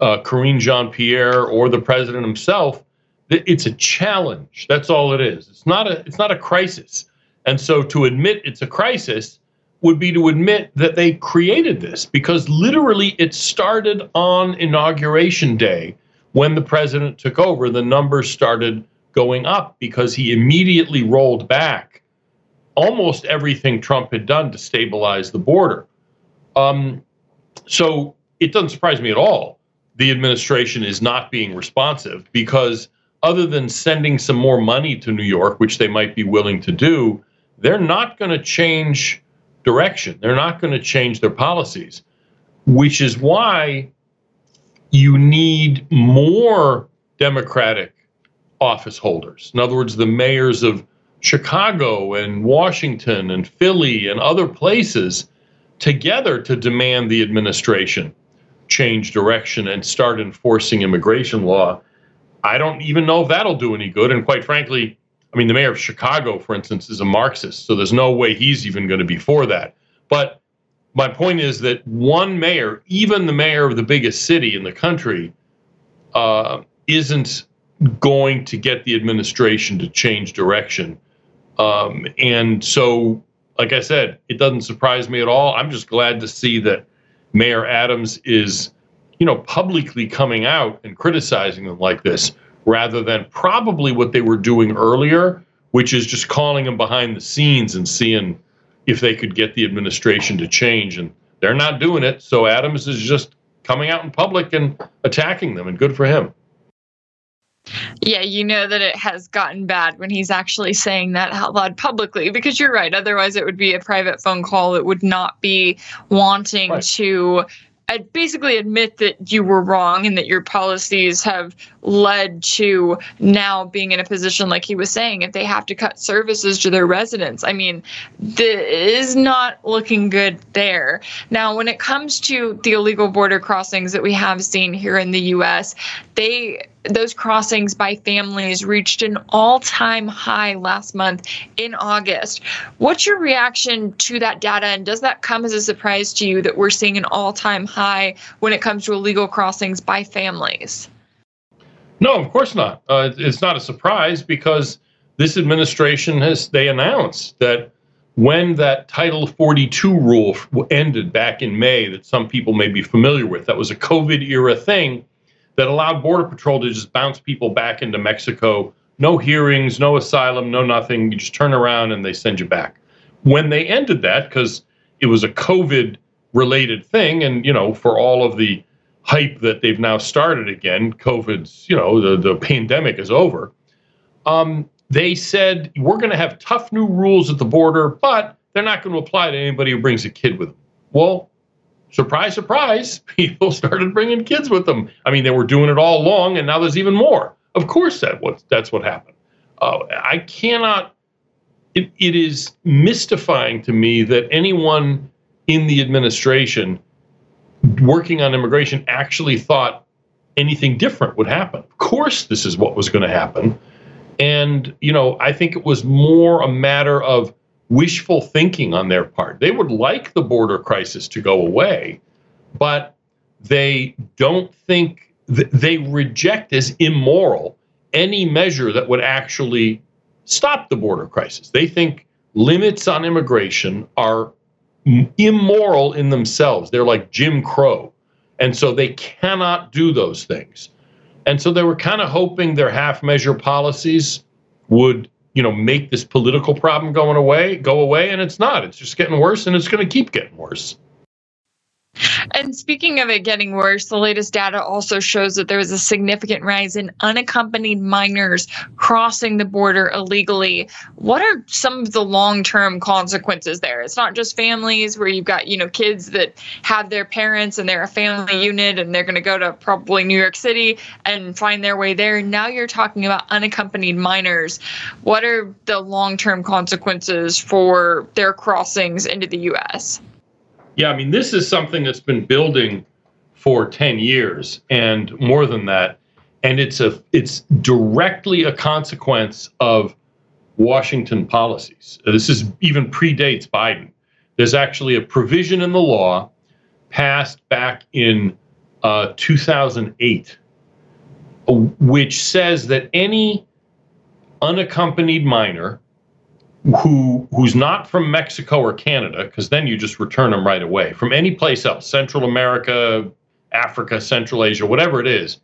uh, Karine Jean Pierre, or the president himself. It's a challenge. That's all it is. It's not a. It's not a crisis. And so, to admit it's a crisis would be to admit that they created this because literally it started on inauguration day when the president took over. The numbers started going up because he immediately rolled back almost everything Trump had done to stabilize the border. Um, so it doesn't surprise me at all the administration is not being responsive because other than sending some more money to New York, which they might be willing to do, they're not going to change direction. They're not going to change their policies, which is why you need more Democratic office holders. In other words, the mayors of Chicago and Washington and Philly and other places together to demand the administration change direction and start enforcing immigration law. I don't even know if that'll do any good. And quite frankly, I mean, the mayor of Chicago, for instance, is a Marxist, so there's no way he's even going to be for that. But my point is that one mayor, even the mayor of the biggest city in the country, uh, isn't going to get the administration to change direction. Um, and so, like I said, it doesn't surprise me at all. I'm just glad to see that Mayor Adams is, you know, publicly coming out and criticizing them like this, rather than probably what they were doing earlier, which is just calling them behind the scenes and seeing if they could get the administration to change. And they're not doing it. So Adams is just coming out in public and attacking them, and good for him. Yeah, you know that it has gotten bad when he's actually saying that out loud publicly because you're right. Otherwise, it would be a private phone call. It would not be wanting right. to basically admit that you were wrong and that your policies have led to now being in a position like he was saying if they have to cut services to their residents. I mean this is not looking good there. Now when it comes to the illegal border crossings that we have seen here in the us they those crossings by families reached an all-time high last month in August. What's your reaction to that data and does that come as a surprise to you that we're seeing an all-time high when it comes to illegal crossings by families? No, of course not. Uh, it's not a surprise because this administration has they announced that when that Title 42 rule ended back in May that some people may be familiar with, that was a COVID era thing that allowed Border Patrol to just bounce people back into Mexico. No hearings, no asylum, no nothing. You just turn around and they send you back. When they ended that, because it was a COVID related thing, and you know, for all of the hype that they've now started again, COVID's, you know, the, the pandemic is over. Um, they said we're going to have tough new rules at the border, but they're not going to apply to anybody who brings a kid with them. Well, surprise, surprise, people started bringing kids with them. I mean, they were doing it all along, and now there's even more. Of course, that what that's what happened. Uh, I cannot. It, it is mystifying to me that anyone in the administration working on immigration actually thought anything different would happen. Of course, this is what was going to happen. And, you know, I think it was more a matter of wishful thinking on their part. They would like the border crisis to go away, but they don't think th- they reject as immoral any measure that would actually stop the border crisis. They think limits on immigration are immoral in themselves. They're like Jim Crow. And so they cannot do those things. And so they were kind of hoping their half measure policies would you know, make this political problem going away, go away, and it's not. It's just getting worse, and it's going to keep getting worse. And speaking of it getting worse, the latest data also shows that there is a significant rise in unaccompanied minors crossing the border illegally. What are some of the long-term consequences there? It's not just families where you've got, you know, kids that have their parents and they're a family unit and they're going to go to probably New York City and find their way there. Now you're talking about unaccompanied minors. What are the long-term consequences for their crossings into the US? Yeah, I mean, this is something that's been building for 10 years and more than that. And it's a it's directly a consequence of Washington policies. This is even predates Biden. There's actually a provision in the law passed back in uh, 2008, which says that any unaccompanied minor who who's not from Mexico or Canada, because then you just return them right away from any place else, Central America, Africa, Central Asia, whatever it is,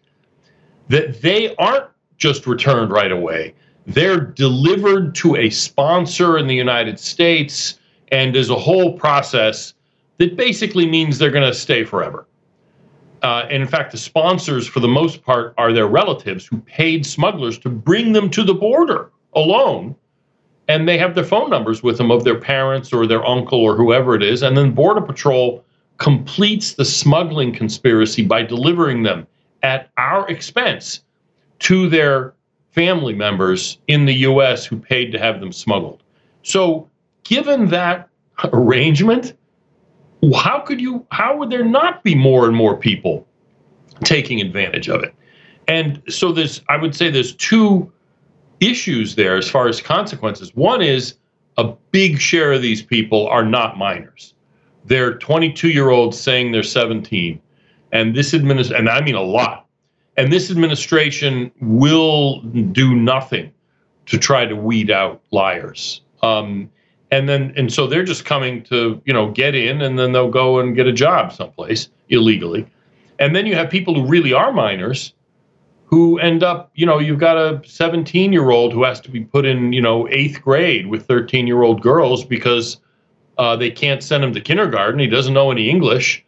that they aren't just returned right away. They're delivered to a sponsor in the United States, and there's a whole process that basically means they're going to stay forever. Uh, and in fact, the sponsors, for the most part, are their relatives who paid smugglers to bring them to the border alone and they have their phone numbers with them of their parents or their uncle or whoever it is. And then Border Patrol completes the smuggling conspiracy by delivering them at our expense to their family members in the US who paid to have them smuggled. So, given that arrangement, how could you how would there not be more and more people taking advantage of it? And so there's, I would say there's two issues there as far as consequences. One is a big share of these people are not minors. They're 22 year olds saying they're 17. And this administration, and I mean a lot, and this administration will do nothing to try to weed out liars. Um, and then, and so they're just coming to, you know, get in and then they'll go and get a job someplace illegally. And then you have people who really are minors who end up, you know, you've got a 17 year old who has to be put in, you know, eighth grade with 13 year old girls because uh, they can't send him to kindergarten. He doesn't know any English.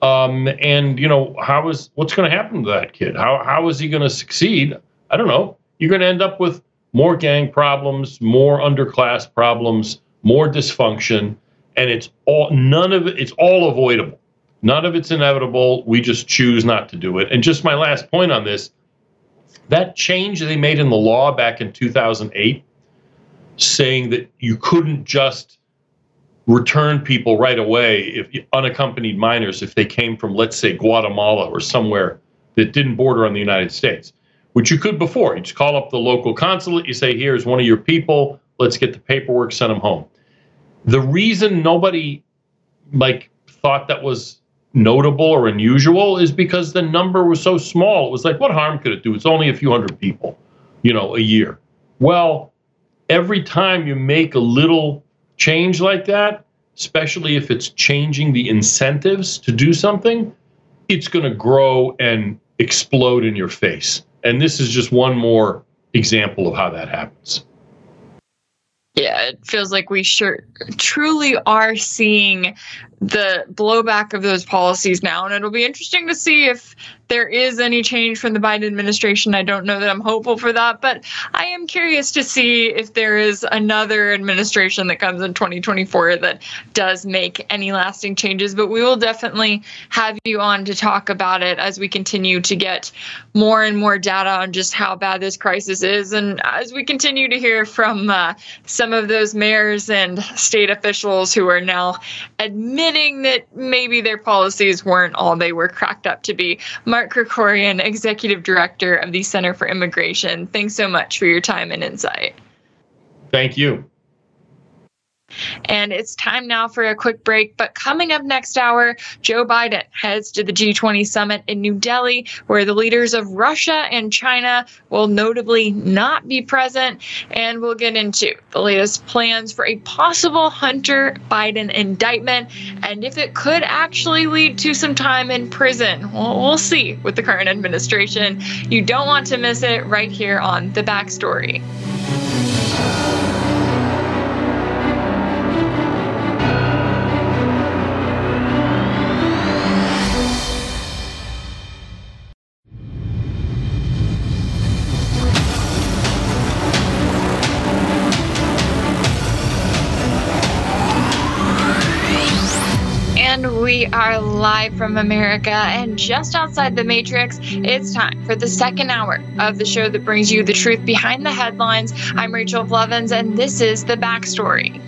Um, and, you know, how is what's going to happen to that kid? How, how is he going to succeed? I don't know. You're going to end up with more gang problems, more underclass problems, more dysfunction. And it's all, none of it, it's all avoidable. None of it's inevitable. We just choose not to do it. And just my last point on this that change they made in the law back in 2008, saying that you couldn't just return people right away if unaccompanied minors if they came from let's say Guatemala or somewhere that didn't border on the United States which you could before. You just call up the local consulate you say here's one of your people. Let's get the paperwork send them home. The reason nobody like thought that was notable or unusual is because the number was so small. It was like, what harm could it do? It's only a few hundred people, you know, a year. Well, every time you make a little change like that, especially if it's changing the incentives to do something, it's going to grow and explode in your face. And this is just one more example of how that happens. Yeah, it feels like we sure truly are seeing the blowback of those policies now. And it'll be interesting to see if there is any change from the Biden administration. I don't know that I'm hopeful for that, but I am curious to see if there is another administration that comes in 2024 that does make any lasting changes. But we will definitely have you on to talk about it as we continue to get more and more data on just how bad this crisis is. And as we continue to hear from uh, some of those mayors and state officials who are now admitting that maybe their policies weren't all they were cracked up to be. Mark Krikorian, Executive Director of the Center for Immigration. Thanks so much for your time and insight. Thank you. And it's time now for a quick break. But coming up next hour, Joe Biden heads to the G20 summit in New Delhi, where the leaders of Russia and China will notably not be present. And we'll get into the latest plans for a possible Hunter Biden indictment and if it could actually lead to some time in prison. Well, we'll see with the current administration. You don't want to miss it right here on The Backstory. Are live from America and just outside the Matrix. It's time for the second hour of the show that brings you the truth behind the headlines. I'm Rachel Blevins, and this is the backstory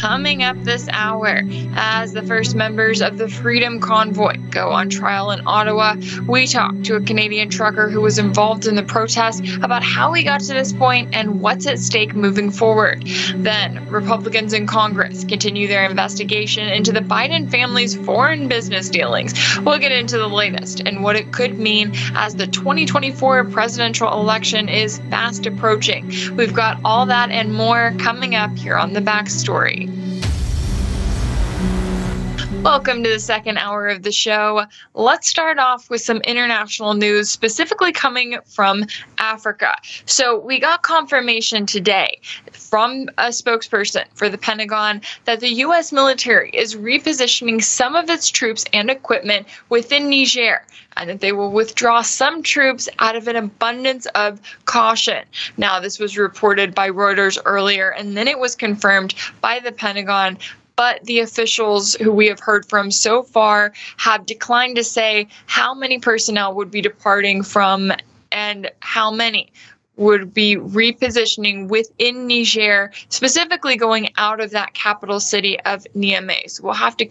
coming up this hour as the first members of the Freedom Convoy go on trial in Ottawa. We talk to a Canadian trucker who was involved in the protest about how we got to this point and what's at stake moving forward. Then, Republicans in Congress continue their investigation into the Biden family's foreign business dealings. We'll get into the latest and what it could mean as the 2024 presidential election is fast approaching. We've got all that and more coming up here on the backstory. Welcome to the second hour of the show. Let's start off with some international news, specifically coming from Africa. So, we got confirmation today from a spokesperson for the Pentagon that the U.S. military is repositioning some of its troops and equipment within Niger and that they will withdraw some troops out of an abundance of caution. Now, this was reported by Reuters earlier, and then it was confirmed by the Pentagon but the officials who we have heard from so far have declined to say how many personnel would be departing from and how many would be repositioning within Niger, specifically going out of that capital city of Niamey. So we'll have to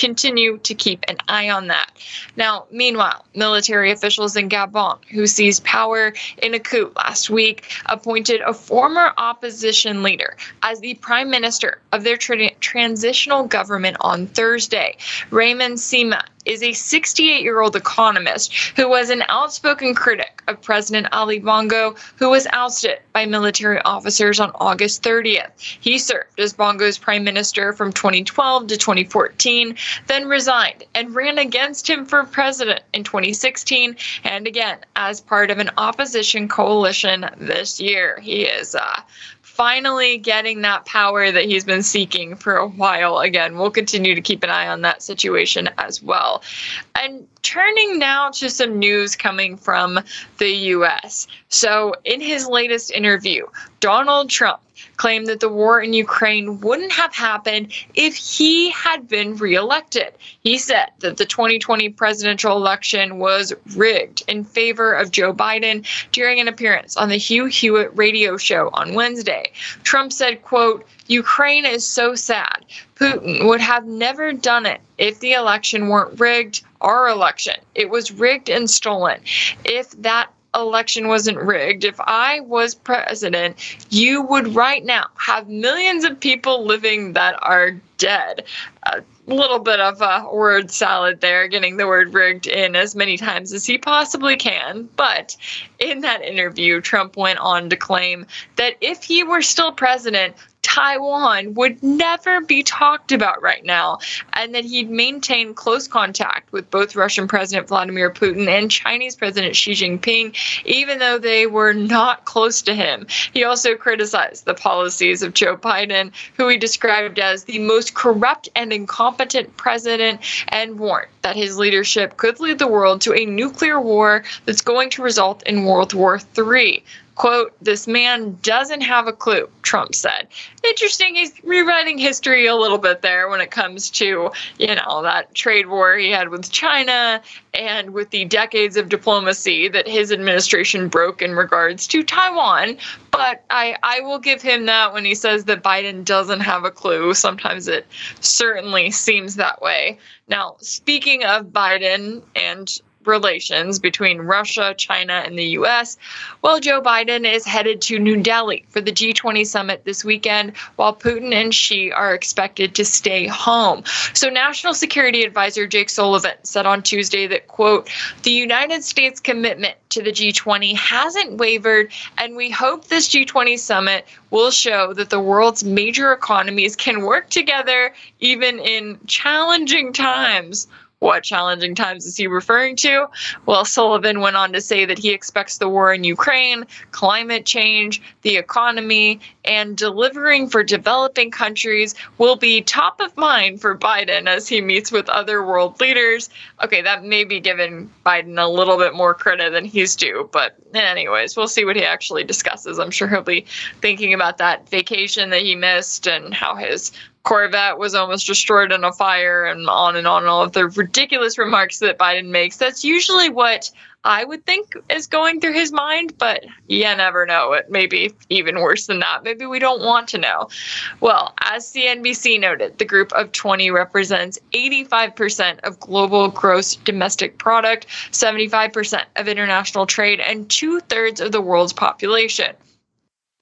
continue to keep an eye on that. Now, meanwhile, military officials in Gabon, who seized power in a coup last week, appointed a former opposition leader as the prime minister of their tra- transitional government on Thursday. Raymond Sima is a 68 year old economist who was an outspoken critic of President Ali Bongo, who was ousted by military officers on August 30th. He served as Bongo's prime minister from 2012 to 2014, then resigned and ran against him for president in 2016 and again as part of an opposition coalition this year. He is uh, finally getting that power that he's been seeking for a while again. We'll continue to keep an eye on that situation as well. And turning now to some news coming from the US. So, in his latest interview, Donald Trump claimed that the war in Ukraine wouldn't have happened if he had been reelected. He said that the 2020 presidential election was rigged in favor of Joe Biden during an appearance on the Hugh Hewitt radio show on Wednesday. Trump said, quote, Ukraine is so sad. Putin would have never done it if the election weren't rigged, our election. It was rigged and stolen. If that election wasn't rigged, if I was president, you would right now have millions of people living that are dead. A little bit of a word salad there, getting the word rigged in as many times as he possibly can. But in that interview, Trump went on to claim that if he were still president, Taiwan would never be talked about right now, and that he'd maintain close contact with both Russian President Vladimir Putin and Chinese President Xi Jinping, even though they were not close to him. He also criticized the policies of Joe Biden, who he described as the most corrupt and incompetent president, and warned that his leadership could lead the world to a nuclear war that's going to result in World War III. Quote, this man doesn't have a clue, Trump said. Interesting. He's rewriting history a little bit there when it comes to, you know, that trade war he had with China and with the decades of diplomacy that his administration broke in regards to Taiwan. But I, I will give him that when he says that Biden doesn't have a clue. Sometimes it certainly seems that way. Now, speaking of Biden and relations between Russia, China, and the U.S. Well, Joe Biden is headed to New Delhi for the G20 summit this weekend, while Putin and Xi are expected to stay home. So, National Security Advisor Jake Sullivan said on Tuesday that, quote, the United States commitment to the G20 hasn't wavered, and we hope this G20 summit will show that the world's major economies can work together even in challenging times. What challenging times is he referring to? Well, Sullivan went on to say that he expects the war in Ukraine, climate change, the economy, and delivering for developing countries will be top of mind for Biden as he meets with other world leaders. Okay, that may be giving Biden a little bit more credit than he's due, but anyways, we'll see what he actually discusses. I'm sure he'll be thinking about that vacation that he missed and how his Corvette was almost destroyed in a fire, and on and on, and all of the ridiculous remarks that Biden makes. That's usually what I would think is going through his mind, but you never know. It may be even worse than that. Maybe we don't want to know. Well, as CNBC noted, the group of 20 represents 85% of global gross domestic product, 75% of international trade, and two thirds of the world's population.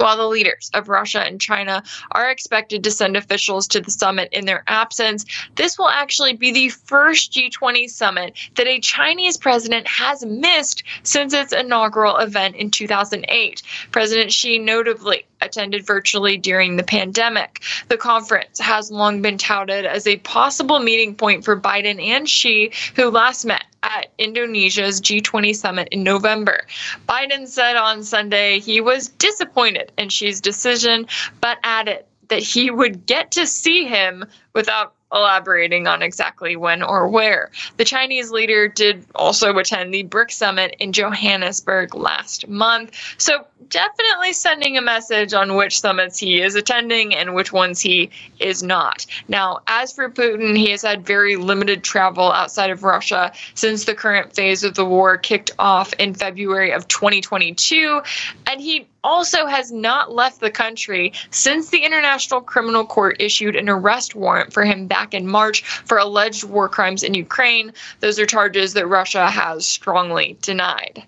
While the leaders of Russia and China are expected to send officials to the summit in their absence, this will actually be the first G20 summit that a Chinese president has missed since its inaugural event in 2008. President Xi notably attended virtually during the pandemic. The conference has long been touted as a possible meeting point for Biden and Xi, who last met at Indonesia's G20 summit in November. Biden said on Sunday he was disappointed in Xi's decision, but added that he would get to see him without elaborating on exactly when or where. The Chinese leader did also attend the BRICS summit in Johannesburg last month. So, definitely sending a message on which summits he is attending and which ones he is not. Now, as for Putin, he has had very limited travel outside of Russia since the current phase of the war kicked off in February of 2022, and he also has not left the country since the International Criminal Court issued an arrest warrant for him back in March for alleged war crimes in Ukraine. Those are charges that Russia has strongly denied.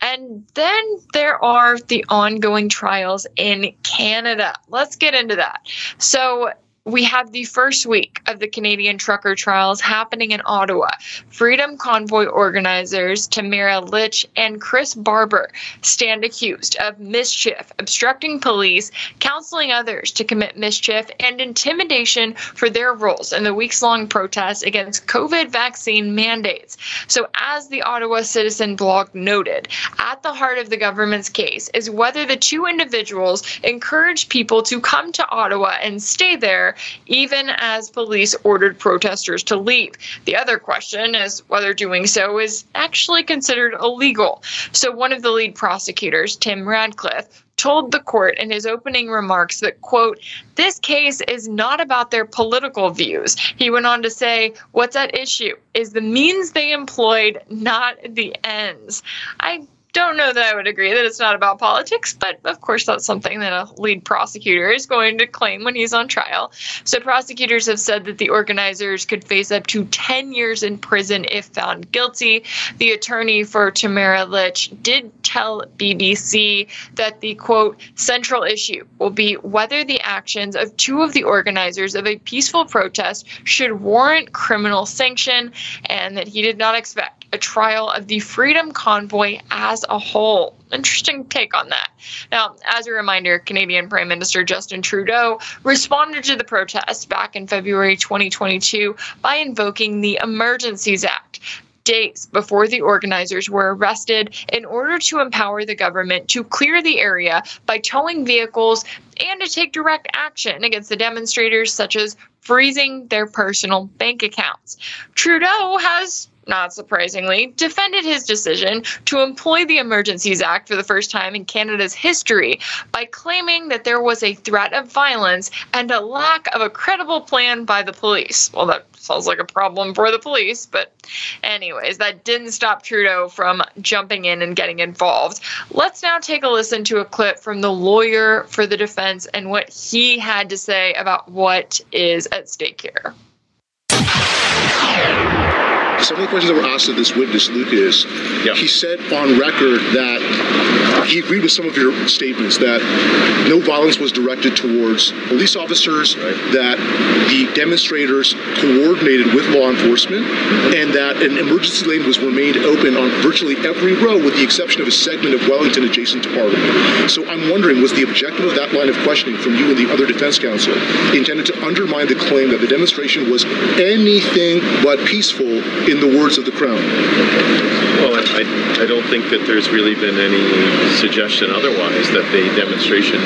And then there are the ongoing trials in Canada. Let's get into that. So, we have the first week of the Canadian trucker trials happening in Ottawa. Freedom Convoy organizers Tamara Lich and Chris Barber stand accused of mischief, obstructing police, counseling others to commit mischief, and intimidation for their roles in the weeks long protest against COVID vaccine mandates. So, as the Ottawa Citizen blog noted, at the heart of the government's case is whether the two individuals encouraged people to come to Ottawa and stay there even as police ordered protesters to leave. The other question is whether doing so is actually considered illegal. So, one of the lead prosecutors, Tim Radcliffe, told the court in his opening remarks that, quote, this case is not about their political views. He went on to say, what's at issue is the means they employed, not the ends. I don't know that I would agree that it's not about politics, but of course, that's something that a lead prosecutor is going to claim when he's on trial. So, prosecutors have said that the organizers could face up to 10 years in prison if found guilty. The attorney for Tamara Lich did tell BBC that the quote, central issue will be whether the actions of two of the organizers of a peaceful protest should warrant criminal sanction, and that he did not expect a trial of the Freedom Convoy as a whole. Interesting take on that. Now, as a reminder, Canadian Prime Minister Justin Trudeau responded to the protest back in February 2022 by invoking the Emergencies Act days before the organizers were arrested in order to empower the government to clear the area by towing vehicles and to take direct action against the demonstrators, such as freezing their personal bank accounts. Trudeau has not surprisingly, defended his decision to employ the Emergencies Act for the first time in Canada's history by claiming that there was a threat of violence and a lack of a credible plan by the police. Well, that sounds like a problem for the police, but anyways, that didn't stop Trudeau from jumping in and getting involved. Let's now take a listen to a clip from the lawyer for the defense and what he had to say about what is at stake here. Some of the questions that were asked of this witness, Lucas, yeah. he said on record that he agreed with some of your statements that no violence was directed towards police officers, right. that the demonstrators coordinated with law enforcement, and that an emergency lane was remained open on virtually every road with the exception of a segment of Wellington adjacent to Parliament. So I'm wondering, was the objective of that line of questioning from you and the other defense counsel intended to undermine the claim that the demonstration was anything but peaceful in the words of the Crown? Well, I, I don't think that there's really been any suggestion otherwise that the demonstration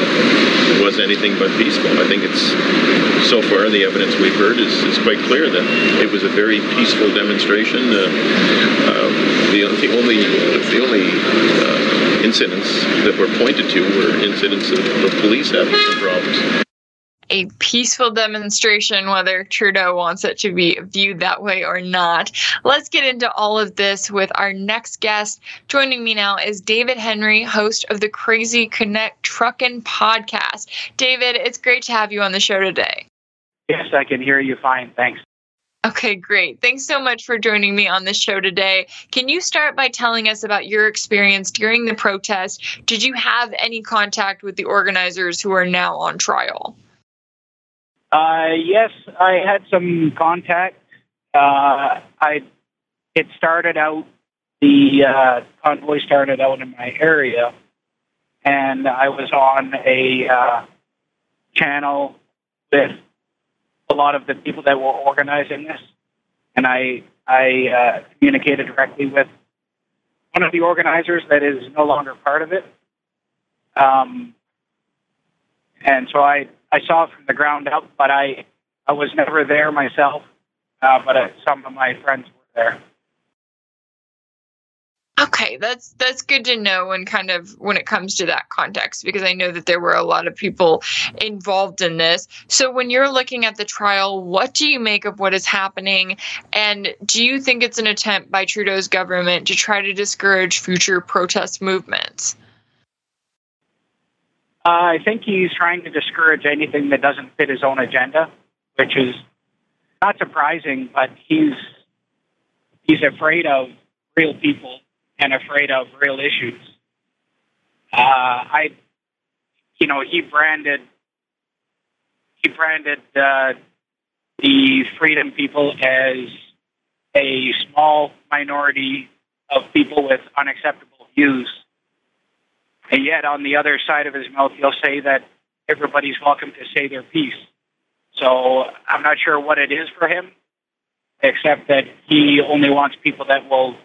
was anything but peaceful. I think it's so far the evidence we've heard is, is quite clear that it was a very peaceful demonstration. Uh, uh, the, the only the only uh, incidents that were pointed to were incidents of, of police having some problems a peaceful demonstration, whether Trudeau wants it to be viewed that way or not. Let's get into all of this with our next guest. Joining me now is David Henry, host of the Crazy Canuck Truckin' podcast. David, it's great to have you on the show today. Yes, I can hear you fine. Thanks. Okay, great. Thanks so much for joining me on the show today. Can you start by telling us about your experience during the protest? Did you have any contact with the organizers who are now on trial? Uh, yes, I had some contact. Uh, I it started out the uh, convoy started out in my area, and I was on a uh, channel with a lot of the people that were organizing this, and I I uh, communicated directly with one of the organizers that is no longer part of it. Um, and so I I saw it from the ground up, but I I was never there myself. Uh, but uh, some of my friends were there. Okay, that's that's good to know and kind of when it comes to that context because I know that there were a lot of people involved in this. So when you're looking at the trial, what do you make of what is happening and do you think it's an attempt by Trudeau's government to try to discourage future protest movements? Uh, I think he's trying to discourage anything that doesn't fit his own agenda, which is not surprising. But he's he's afraid of real people and afraid of real issues. Uh, I, you know, he branded he branded uh, the freedom people as a small minority of people with unacceptable views. And yet, on the other side of his mouth, he'll say that everybody's welcome to say their piece. So I'm not sure what it is for him, except that he only wants people that will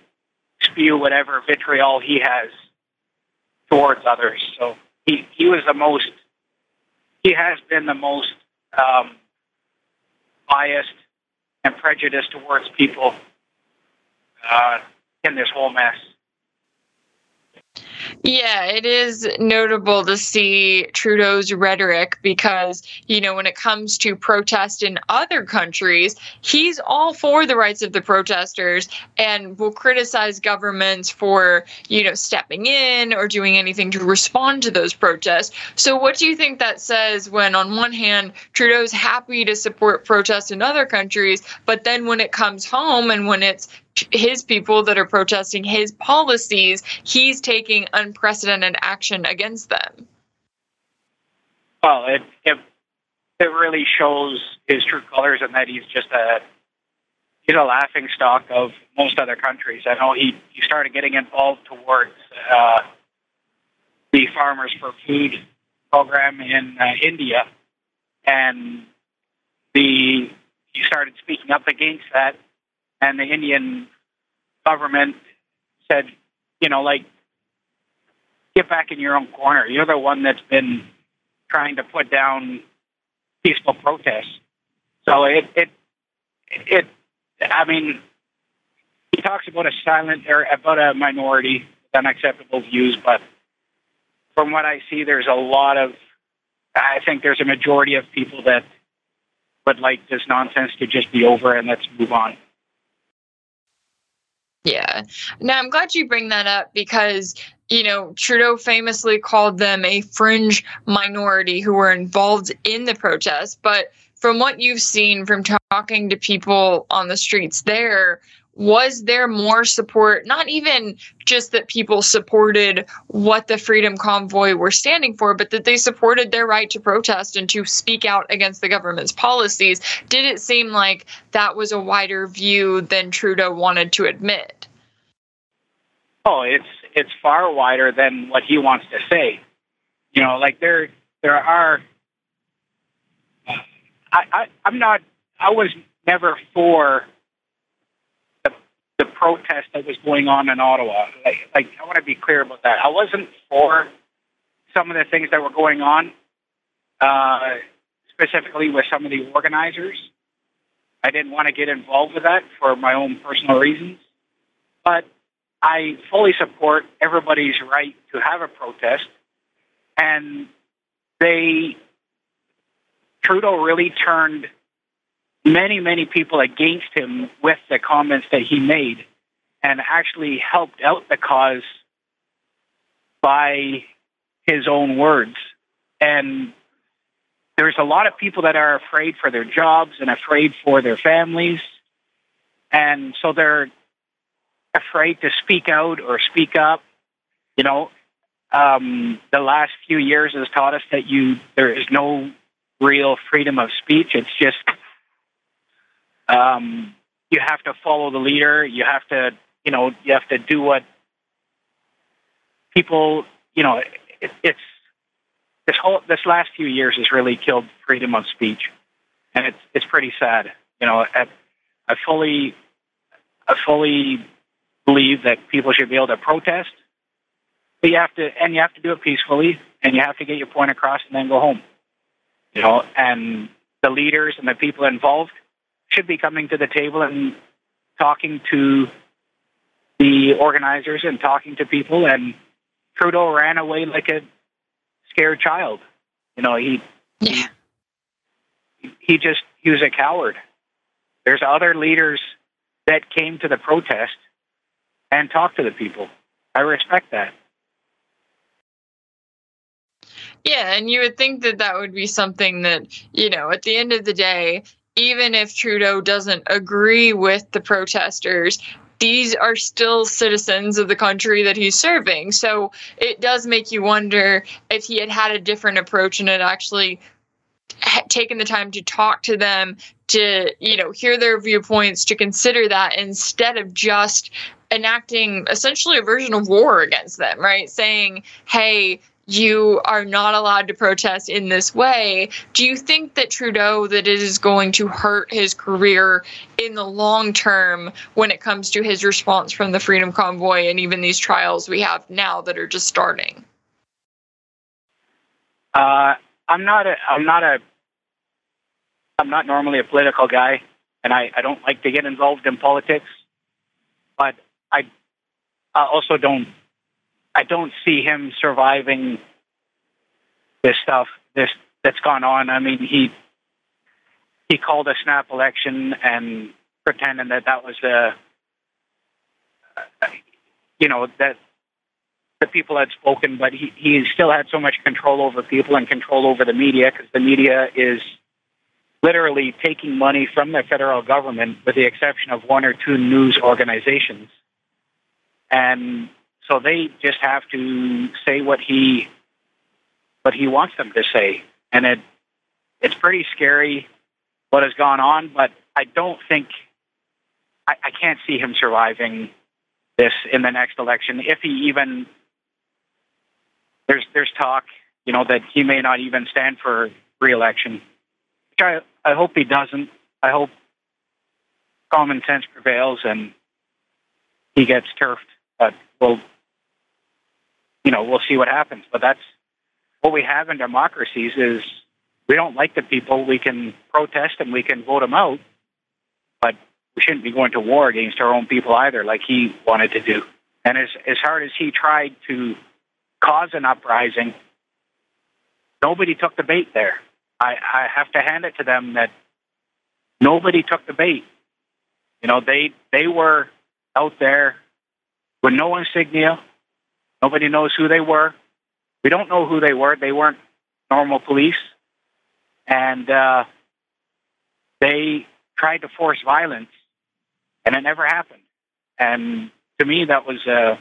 spew whatever vitriol he has towards others. So he, he was the most, he has been the most um, biased and prejudiced towards people uh, in this whole mess. Yeah, it is notable to see Trudeau's rhetoric because, you know, when it comes to protest in other countries, he's all for the rights of the protesters and will criticize governments for, you know, stepping in or doing anything to respond to those protests. So, what do you think that says when, on one hand, Trudeau's happy to support protests in other countries, but then when it comes home and when it's his people that are protesting his policies, he's taking unprecedented action against them. Well, it it, it really shows his true colors and that he's just a he's a laughing stock of most other countries. I know he, he started getting involved towards uh, the Farmers for Food program in uh, India, and the he started speaking up against that and the Indian government said, you know, like, get back in your own corner. You're the one that's been trying to put down peaceful protests. So it, it, it, I mean, he talks about a silent or about a minority with unacceptable views, but from what I see, there's a lot of, I think there's a majority of people that would like this nonsense to just be over and let's move on. Yeah. Now I'm glad you bring that up because, you know, Trudeau famously called them a fringe minority who were involved in the protests. But from what you've seen from talking to people on the streets there, was there more support not even just that people supported what the freedom convoy were standing for but that they supported their right to protest and to speak out against the government's policies? Did it seem like that was a wider view than trudeau wanted to admit? Oh it's it's far wider than what he wants to say. You know like there there are i, I i'm not i was never for the protest that was going on in Ottawa. Like, like I want to be clear about that. I wasn't for some of the things that were going on, uh, specifically with some of the organizers. I didn't want to get involved with that for my own personal reasons. But I fully support everybody's right to have a protest. And they, Trudeau really turned many, many people against him with the comments that he made and actually helped out the cause by his own words. And there's a lot of people that are afraid for their jobs and afraid for their families. And so they're afraid to speak out or speak up. You know, um, the last few years has taught us that you there is no real freedom of speech. It's just um, you have to follow the leader. You have to, you know, you have to do what people, you know, it, it's this whole this last few years has really killed freedom of speech, and it's it's pretty sad. You know, I, I fully I fully believe that people should be able to protest, but you have to and you have to do it peacefully, and you have to get your point across, and then go home. You know, and the leaders and the people involved should be coming to the table and talking to the organizers and talking to people. And Trudeau ran away like a scared child. You know, he yeah. he, he just he was a coward. There's other leaders that came to the protest and talked to the people. I respect that. Yeah, and you would think that that would be something that, you know, at the end of the day, even if Trudeau doesn't agree with the protesters, these are still citizens of the country that he's serving. So it does make you wonder if he had had a different approach and had actually taken the time to talk to them, to, you know, hear their viewpoints, to consider that instead of just enacting essentially a version of war against them, right? Saying, hey, you are not allowed to protest in this way. Do you think that Trudeau that it is going to hurt his career in the long term when it comes to his response from the Freedom Convoy and even these trials we have now that are just starting? Uh, I'm not a I'm not a I'm not normally a political guy and I, I don't like to get involved in politics. But I I also don't I don't see him surviving this stuff this that's gone on. I mean, he he called a snap election and pretending that that was the uh, you know that the people had spoken, but he he still had so much control over people and control over the media because the media is literally taking money from the federal government, with the exception of one or two news organizations, and so they just have to say what he what he wants them to say, and it it's pretty scary what has gone on. But I don't think I, I can't see him surviving this in the next election if he even there's there's talk you know that he may not even stand for reelection which I, I hope he doesn't I hope common sense prevails and he gets turfed but we'll you know, we'll see what happens. But that's what we have in democracies is we don't like the people. We can protest and we can vote them out, but we shouldn't be going to war against our own people either, like he wanted to do. And as as hard as he tried to cause an uprising, nobody took the bait there. I, I have to hand it to them that nobody took the bait. You know, they they were out there with no insignia, Nobody knows who they were. We don't know who they were. They weren't normal police. And uh, they tried to force violence, and it never happened. And to me, that was a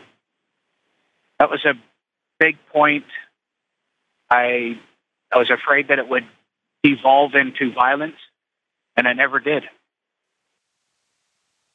that was a big point. I I was afraid that it would devolve into violence, and it never did.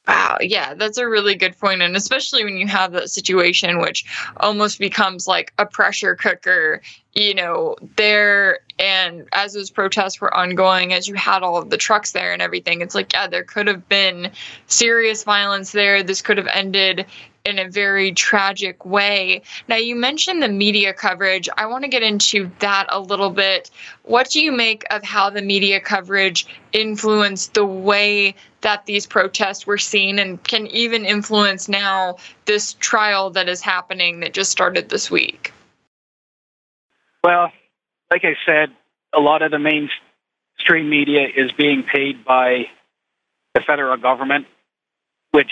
Wow, yeah, that's a really good point. And especially when you have that situation, which almost becomes like a pressure cooker, you know, there. And as those protests were ongoing, as you had all of the trucks there and everything, it's like, yeah, there could have been serious violence there. This could have ended in a very tragic way. Now, you mentioned the media coverage. I want to get into that a little bit. What do you make of how the media coverage influenced the way that these protests were seen and can even influence now this trial that is happening that just started this week? Well, like I said, a lot of the mainstream media is being paid by the federal government, which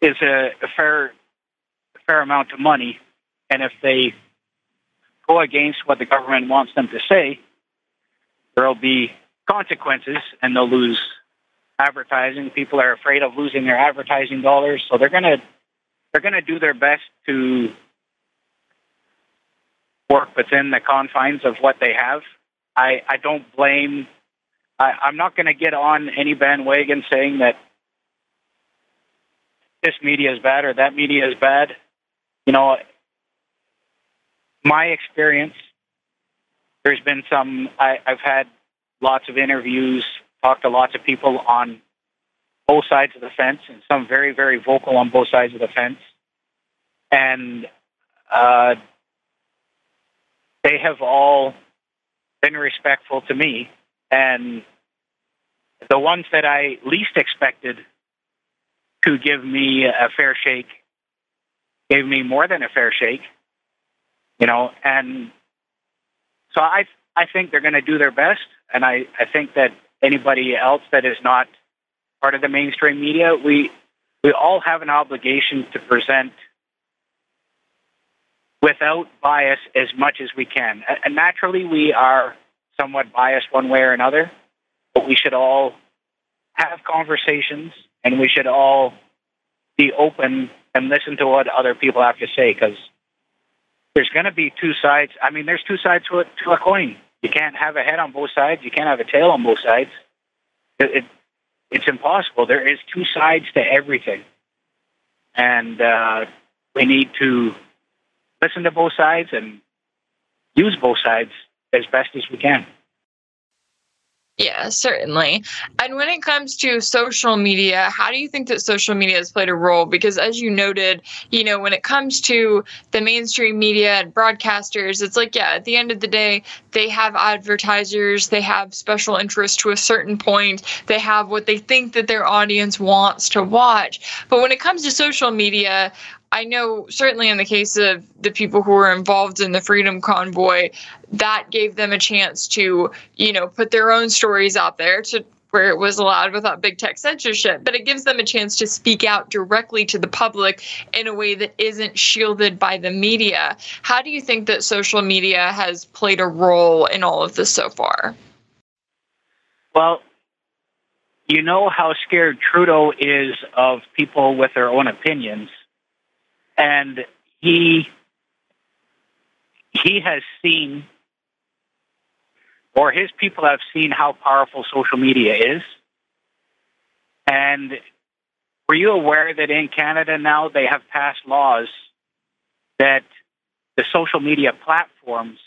is a, fair a fair amount of money, and if they go against what the government wants them to say, there'll be consequences, and they'll lose advertising. People are afraid of losing their advertising dollars, so they're gonna they're gonna do their best to work within the confines of what they have. I, I don't blame. I, I'm not going to get on any bandwagon saying that this media is bad or that media is bad. You know, my experience, there's been some, I, I've had lots of interviews, talked to lots of people on both sides of the fence, and some very, very vocal on both sides of the fence. And uh, they have all been respectful to me. And the ones that I least expected to give me a fair shake gave me more than a fair shake, you know, and so I I think they're going to do their best, and I I think that anybody else that is not part of the mainstream media, we we all have an obligation to present without bias as much as we can. And naturally, we are somewhat biased one way or another, but we should all have conversations and we should all be open and listen to what other people have to say because there's going to be two sides. I mean, there's two sides to a, to a coin. You can't have a head on both sides. You can't have a tail on both sides. It, it, it's impossible. There is two sides to everything, and uh, we need to listen to both sides and use both sides as best as we can. Yeah, certainly. And when it comes to social media, how do you think that social media has played a role? Because as you noted, you know, when it comes to the mainstream media and broadcasters, it's like, yeah, at the end of the day, they have advertisers, they have special interest to a certain point, they have what they think that their audience wants to watch. But when it comes to social media, I know certainly in the case of the people who were involved in the Freedom Convoy, that gave them a chance to, you know, put their own stories out there to where it was allowed without big tech censorship, but it gives them a chance to speak out directly to the public in a way that isn't shielded by the media. How do you think that social media has played a role in all of this so far? Well, you know how scared Trudeau is of people with their own opinions and he he has seen or his people have seen how powerful social media is and were you aware that in Canada now they have passed laws that the social media platforms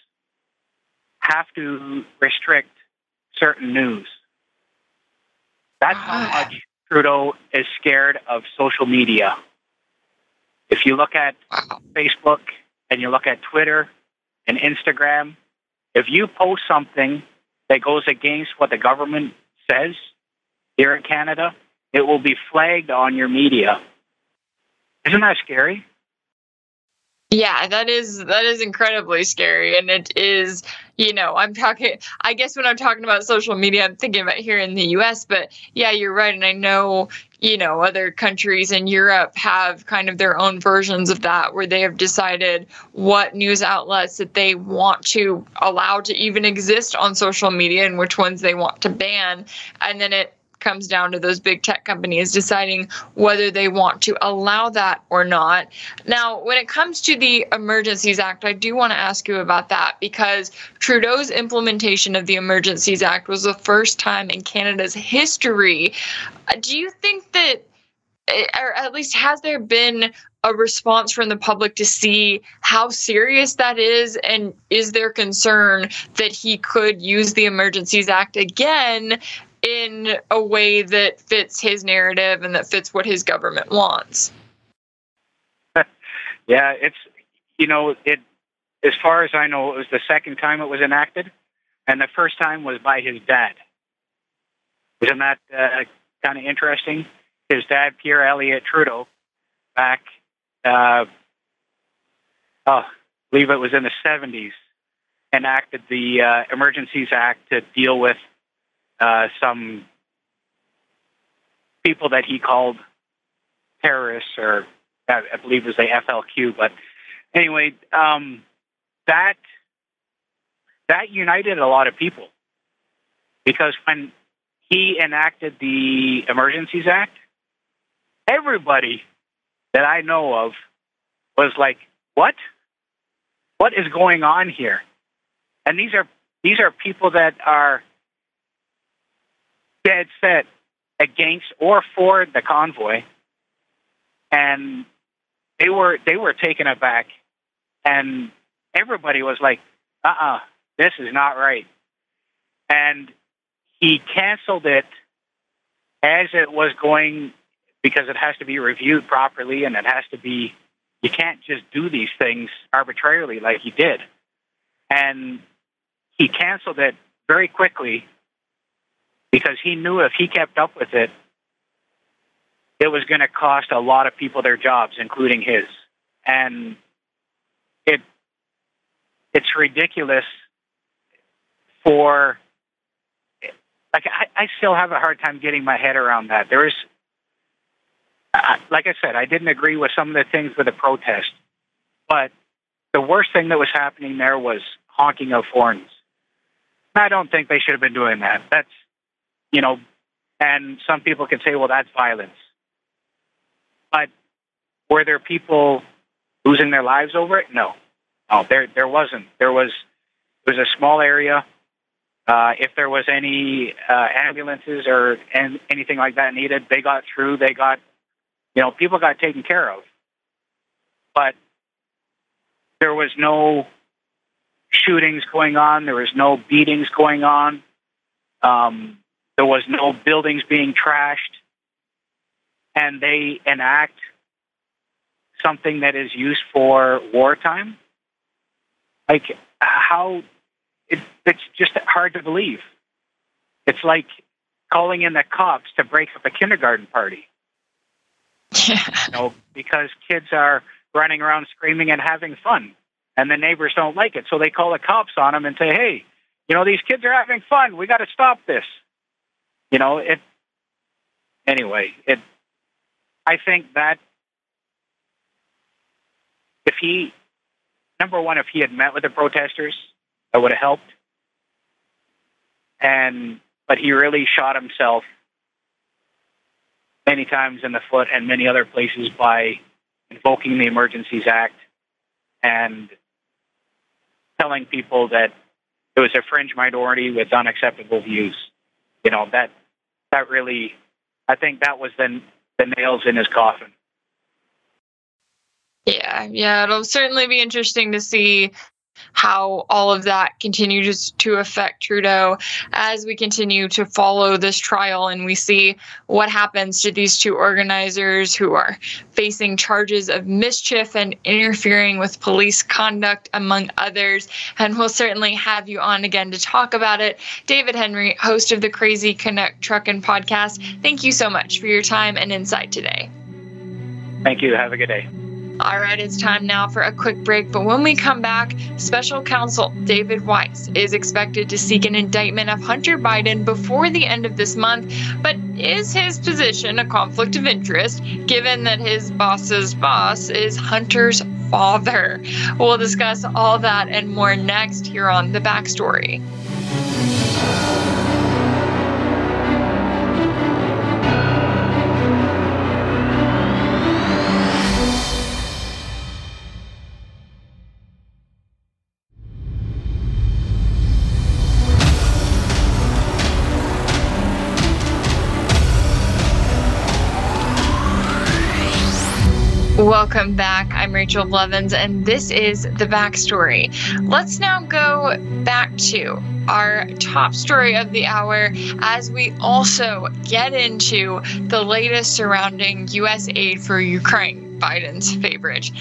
have to restrict certain news? That's how ah. much Trudeau is scared of social media. If you look at Facebook and you look at Twitter and Instagram, if you post something that goes against what the government says here in Canada, it will be flagged on your media. Isn't that scary? Yeah, that is that is incredibly scary and it is, you know, I'm talking I guess when I'm talking about social media I'm thinking about here in the US, but yeah, you're right and I know, you know, other countries in Europe have kind of their own versions of that where they have decided what news outlets that they want to allow to even exist on social media and which ones they want to ban. And then it comes down to those big tech companies deciding whether they want to allow that or not. Now, when it comes to the Emergencies Act, I do want to ask you about that because Trudeau's implementation of the Emergencies Act was the first time in Canada's history. Uh, do you think that, eh, or at least has there been a response from the public to see how serious that is and is there concern that he could use the emergencies act again in a way that fits his narrative and that fits what his government wants. yeah, it's you know it. As far as I know, it was the second time it was enacted, and the first time was by his dad. Isn't that uh, kind of interesting? His dad, Pierre Elliott Trudeau, back, uh, oh, I believe it was in the 70s, enacted the uh, Emergencies Act to deal with uh, some people that he called terrorists, or I, believe it was the FLQ. But anyway, um, that that united a lot of people because when he enacted the Emergencies Act, everybody that I know of was like, "What? What is going on here?" And these are these are people that are dead set against or for the convoy, and they were they were taken aback, and everybody was like, "Uh, uh-uh, uh this is not right," and he canceled it as it was going because it has to be reviewed properly and it has to be you can't just do these things arbitrarily like he did. And he canceled it very quickly because he knew if he kept up with it, it was going to cost a lot of people their jobs, including his. And it it's ridiculous for like I, I still have a hard time getting my head around that. There is, like I said, I didn't agree with some of the things with the protest, but the worst thing that was happening there was honking of horns. I don't think they should have been doing that. That's, you know, and some people can say, well, that's violence. But were there people losing their lives over it? No, no, there there wasn't. There was it was a small area. Uh, if there was any uh, ambulances or and anything like that needed, they got through. They got, you know, people got taken care of. But there was no shootings going on. There was no beatings going on. Um, there was no buildings being trashed. And they enact something that is used for wartime. Like how it, it's just hard to believe. It's like calling in the cops to break up a kindergarten party. Yeah. You know, because kids are running around screaming and having fun, and the neighbors don't like it, so they call the cops on them and say, "Hey, you know these kids are having fun. We got to stop this." You know it. Anyway, it. I think that if he, number one, if he had met with the protesters, that would have helped. And but he really shot himself many times in the foot and many other places by invoking the Emergencies Act and telling people that it was a fringe minority with unacceptable views. You know that that really, I think that was the the nails in his coffin. Yeah, yeah, it'll certainly be interesting to see how all of that continues to affect Trudeau as we continue to follow this trial and we see what happens to these two organizers who are facing charges of mischief and interfering with police conduct, among others. And we'll certainly have you on again to talk about it. David Henry, host of the Crazy Canuck Truckin' podcast, thank you so much for your time and insight today. Thank you. Have a good day. All right, it's time now for a quick break. But when we come back, special counsel David Weiss is expected to seek an indictment of Hunter Biden before the end of this month. But is his position a conflict of interest given that his boss's boss is Hunter's father? We'll discuss all that and more next here on The Backstory. Welcome back. I'm Rachel Blevins, and this is the backstory. Let's now go back to our top story of the hour as we also get into the latest surrounding U.S. aid for Ukraine, Biden's favorite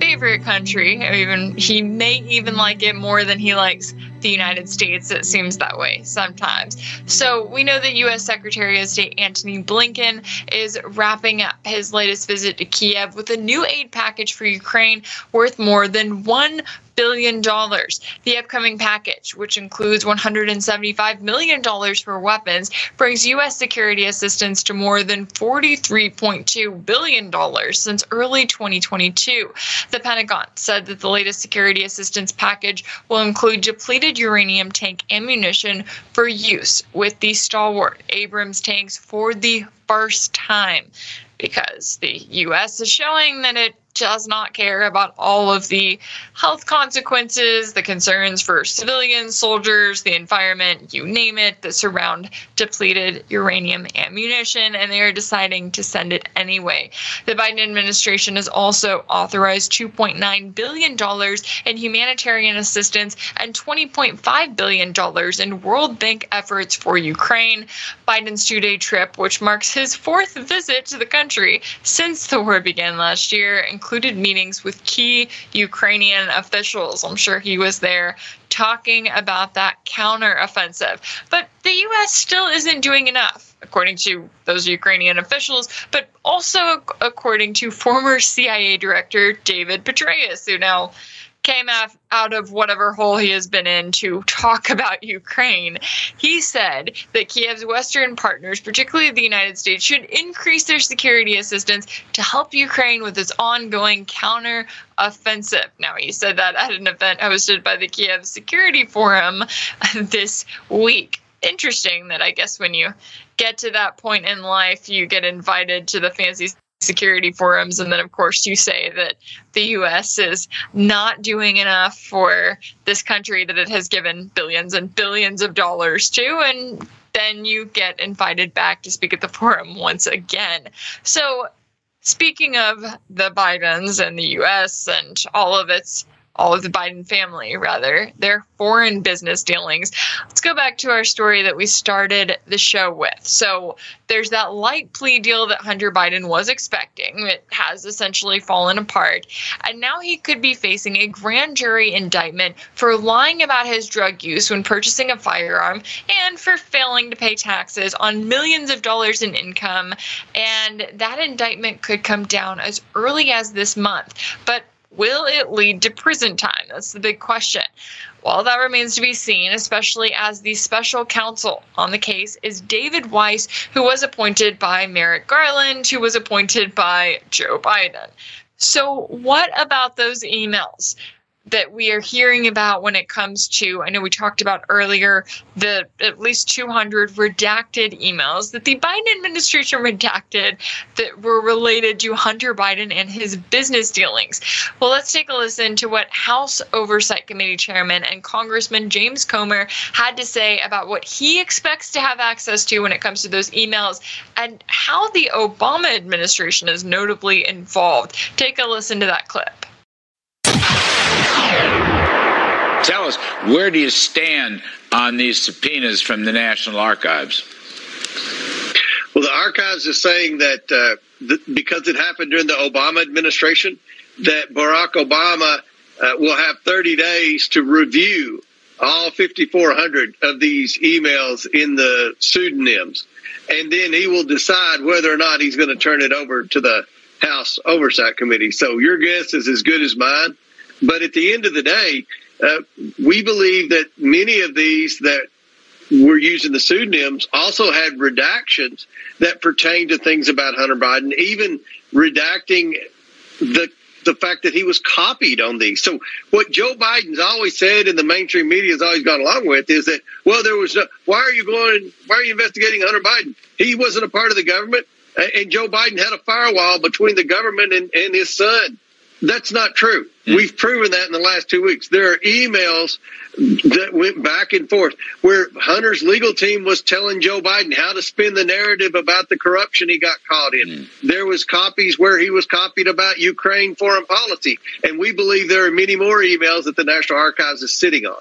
favorite country. Even he may even like it more than he likes the United States. It seems that way sometimes. So we know that U.S. Secretary of State Antony Blinken is wrapping up his latest visit to Kiev with a new aid package for Ukraine worth more than one billion dollars. The upcoming package, which includes 175 million dollars for weapons, brings U.S. security assistance to more than 43.2 billion dollars since early 2022. The Pentagon said that the latest security assistance package will include depleted uranium tank ammunition for use with the stalwart Abrams tanks for the first time because the U.S. is showing that it does not care about all of the health consequences, the concerns for civilians, soldiers, the environment, you name it, that surround depleted uranium ammunition, and they are deciding to send it anyway. The Biden administration has also authorized $2.9 billion in humanitarian assistance and $20.5 billion in World Bank efforts for Ukraine. Biden's two day trip, which marks his fourth visit to the country since the war began last year, included meetings with key Ukrainian officials. I'm sure he was there talking about that counteroffensive. But the U.S. still isn't doing enough, according to those Ukrainian officials, but also according to former CIA Director David Petraeus, who now came out of whatever hole he has been in to talk about Ukraine. He said that Kiev's Western partners, particularly the United States, should increase their security assistance to help Ukraine with its ongoing counter offensive. Now, he said that at an event hosted by the Kiev Security Forum this week. Interesting that I guess when you get to that point in life, you get invited to the fancy security forums. And then, of course, you say that the US is not doing enough for this country that it has given billions and billions of dollars to. And then you get invited back to speak at the forum once again. So, speaking of the Bidens and the US and all of its all of the Biden family, rather, their foreign business dealings. Let's go back to our story that we started the show with. So there's that light plea deal that Hunter Biden was expecting. It has essentially fallen apart. And now he could be facing a grand jury indictment for lying about his drug use when purchasing a firearm and for failing to pay taxes on millions of dollars in income. And that indictment could come down as early as this month. But Will it lead to prison time? That's the big question. Well, that remains to be seen, especially as the special counsel on the case is David Weiss, who was appointed by Merrick Garland, who was appointed by Joe Biden. So, what about those emails? That we are hearing about when it comes to I know we talked about earlier the at least 200 redacted emails that the Biden administration redacted that were related to Hunter Biden and his business dealings. Well, let's take a listen to what House Oversight Committee Chairman and Congressman James Comer had to say about what he expects to have access to when it comes to those emails and how the Obama administration is notably involved. Take a listen to that clip. Tell us, where do you stand on these subpoenas from the National Archives? Well, the archives is saying that uh, th- because it happened during the Obama administration, that Barack Obama uh, will have 30 days to review all 5,400 of these emails in the pseudonyms. And then he will decide whether or not he's going to turn it over to the House Oversight Committee. So your guess is as good as mine. But at the end of the day, uh, we believe that many of these that were using the pseudonyms also had redactions that pertain to things about Hunter Biden, even redacting the the fact that he was copied on these. So what Joe Biden's always said and the mainstream media has always gone along with is that, well, there was no, why are you going, why are you investigating Hunter Biden? He wasn't a part of the government. And Joe Biden had a firewall between the government and, and his son. That's not true. Mm. We've proven that in the last two weeks. There are emails that went back and forth where Hunter's legal team was telling Joe Biden how to spin the narrative about the corruption he got caught in. Mm. There was copies where he was copied about Ukraine foreign policy. And we believe there are many more emails that the National Archives is sitting on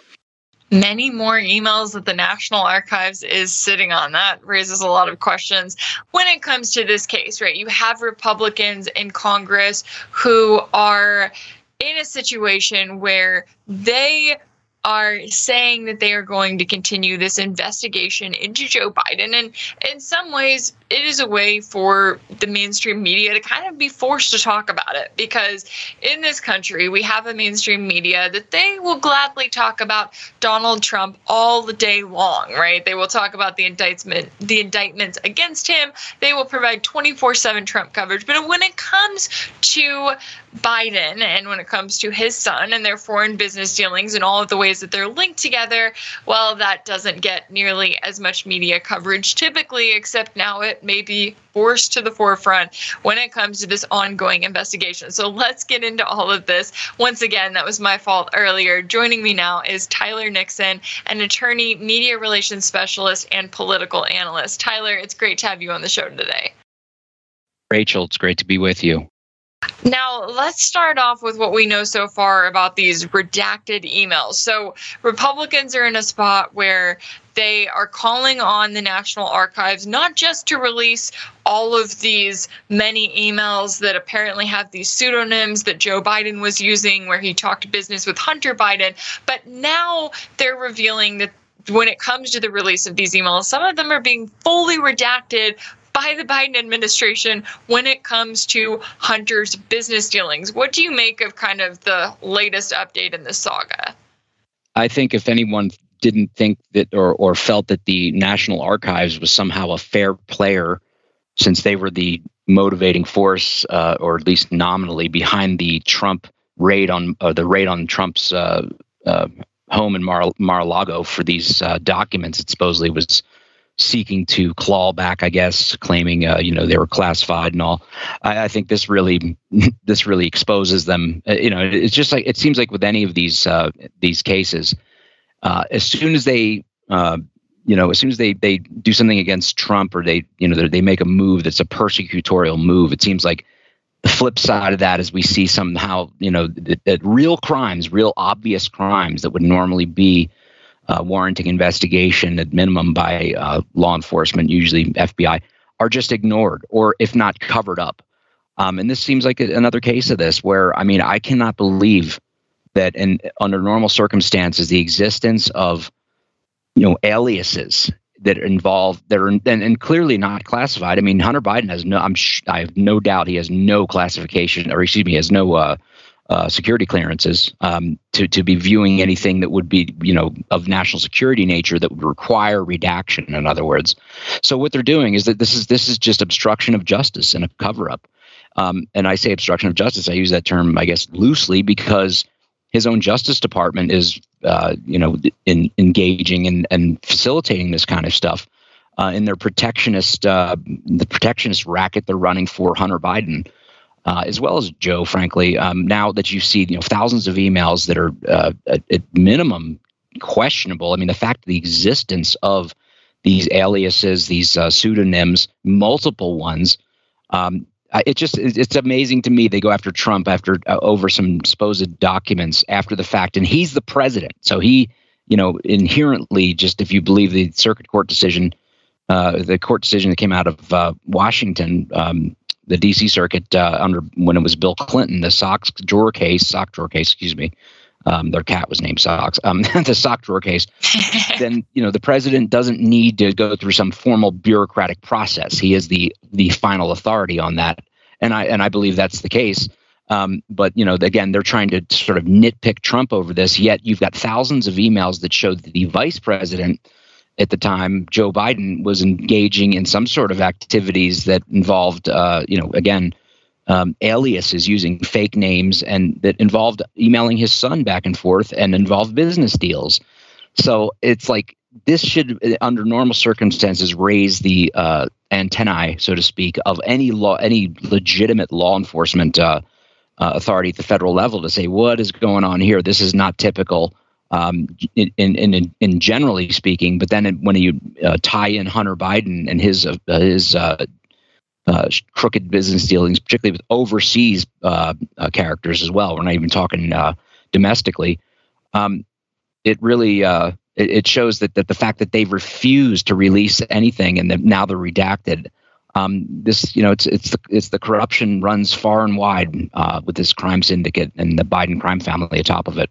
many more emails that the National Archives is sitting on. That raises a lot of questions when it comes to this case, right? You have Republicans in Congress who are in a situation where they are saying that they are going to continue this investigation into Joe Biden. And in some ways, it is a way for the mainstream media to kind of be forced to talk about it because in this country, we have a mainstream media that they will gladly talk about Donald Trump all the day long, right? They will talk about the indictment, the indictments against him. They will provide 24/7 Trump coverage. But when it comes to Biden and when it comes to his son and their foreign business dealings and all of the ways that they're linked together, well, that doesn't get nearly as much media coverage typically, except now it may be forced to the forefront when it comes to this ongoing investigation. So let's get into all of this. Once again, that was my fault earlier. Joining me now is Tyler Nixon, an attorney, media relations specialist, and political analyst. Tyler, it's great to have you on the show today. Rachel, it's great to be with you. Now, let's start off with what we know so far about these redacted emails. So, Republicans are in a spot where they are calling on the National Archives not just to release all of these many emails that apparently have these pseudonyms that Joe Biden was using, where he talked business with Hunter Biden, but now they're revealing that when it comes to the release of these emails, some of them are being fully redacted by the Biden administration when it comes to Hunter's business dealings. What do you make of kind of the latest update in this saga? I think if anyone didn't think that or, or felt that the National Archives was somehow a fair player, since they were the motivating force, uh, or at least nominally, behind the Trump raid on uh, the raid on Trump's uh, uh home in Mar- Mar-a-Lago for these uh, documents. It supposedly was seeking to claw back, I guess, claiming uh, you know they were classified and all. I, I, think this really this really exposes them. You know, it's just like it seems like with any of these uh, these cases uh, as soon as they uh, you know as soon as they they do something against Trump or they you know they make a move that's a persecutorial move, it seems like the flip side of that is we see somehow you know that, that real crimes, real obvious crimes that would normally be uh, warranting investigation at minimum by uh, law enforcement, usually FBI, are just ignored or if not covered up. Um, and this seems like another case of this where I mean I cannot believe that in under normal circumstances the existence of you know aliases that involve that are and, and clearly not classified. I mean, Hunter Biden has no. I'm sh- I have no doubt he has no classification, or excuse me, has no uh, uh, security clearances um, to to be viewing anything that would be you know of national security nature that would require redaction. In other words, so what they're doing is that this is this is just obstruction of justice and a cover up. Um, and I say obstruction of justice. I use that term, I guess, loosely because his own Justice Department is, uh, you know, in, engaging and, and facilitating this kind of stuff uh, in their protectionist, uh, the protectionist racket they're running for Hunter Biden, uh, as well as Joe. Frankly, um, now that you see, you know, thousands of emails that are uh, at, at minimum questionable. I mean, the fact of the existence of these aliases, these uh, pseudonyms, multiple ones, um, it just it's amazing to me they go after Trump after uh, over some supposed documents after the fact, and he's the president, so he you know inherently just if you believe the circuit court decision, uh, the court decision that came out of uh, Washington. Um, the D.C. Circuit uh, under when it was Bill Clinton, the Sox drawer case, sock drawer case, excuse me, um, their cat was named Socks, um, the sock drawer case, then you know the president doesn't need to go through some formal bureaucratic process. He is the the final authority on that, and I and I believe that's the case. Um, but you know, again, they're trying to sort of nitpick Trump over this. Yet you've got thousands of emails that show that the vice president at the time, Joe Biden, was engaging in some sort of activities that involved, uh, you know, again um, aliases using fake names and that involved emailing his son back and forth and involved business deals. So it's like this should, under normal circumstances, raise the uh, antennae, so to speak, of any law, any legitimate law enforcement uh, uh, authority at the federal level to say what is going on here. This is not typical. Um, in, in, in, generally speaking, but then when you uh, tie in Hunter Biden and his uh, his uh, uh, crooked business dealings, particularly with overseas uh, uh, characters as well. We're not even talking domestically. Um, it really it, it, shows that, that the fact that they've refused to release anything and that now they're redacted. Um, this, you know, it's it's the it's the corruption runs far and wide with this crime syndicate and the Biden crime family atop of it.